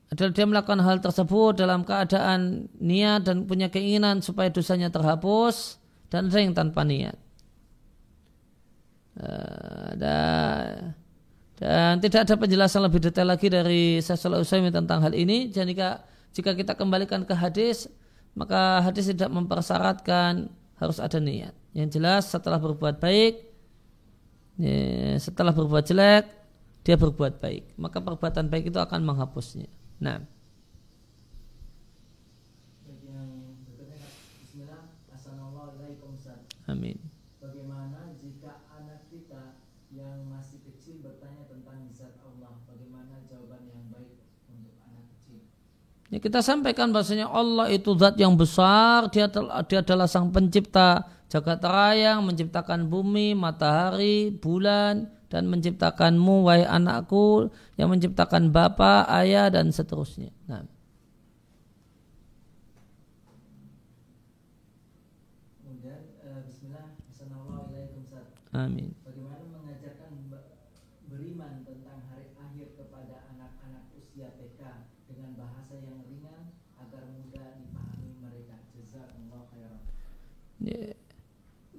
S1: adalah dia melakukan hal tersebut dalam keadaan niat dan punya keinginan supaya dosanya terhapus dan ada tanpa niat. Uh, dan, dan tidak ada penjelasan lebih detail lagi dari Syaikh Usaimi tentang hal ini. Jadi jika kita kembalikan ke hadis maka hadis tidak mempersyaratkan harus ada niat. Yang jelas setelah berbuat baik, ya, setelah berbuat jelek, dia berbuat baik. Maka perbuatan baik itu akan menghapusnya. Nah. Amin. Ya, kita sampaikan bahasanya Allah itu zat yang besar, dia, dia adalah sang pencipta jagat raya menciptakan bumi, matahari, bulan, dan menciptakanmu, wahai anakku, yang menciptakan bapak, ayah, dan seterusnya. Nah.
S2: Eh, Amin.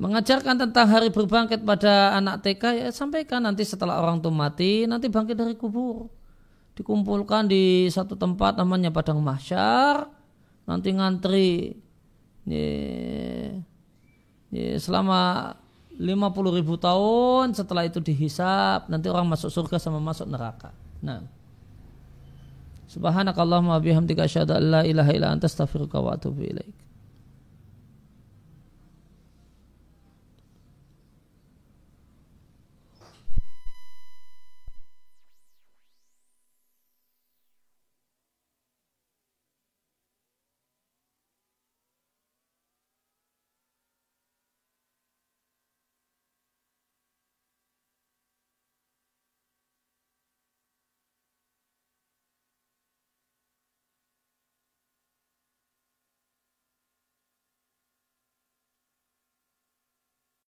S1: Mengajarkan tentang hari berbangkit pada anak TK ya sampaikan nanti setelah orang itu mati nanti bangkit dari kubur. Dikumpulkan di satu tempat namanya padang mahsyar nanti ngantri ya, ya, selama 50 ribu tahun setelah itu dihisap nanti orang masuk surga sama masuk neraka. Nah. Subhanakallahumma bihamdika asyhadu an la ilaha illa anta astaghfiruka wa atubu ilaik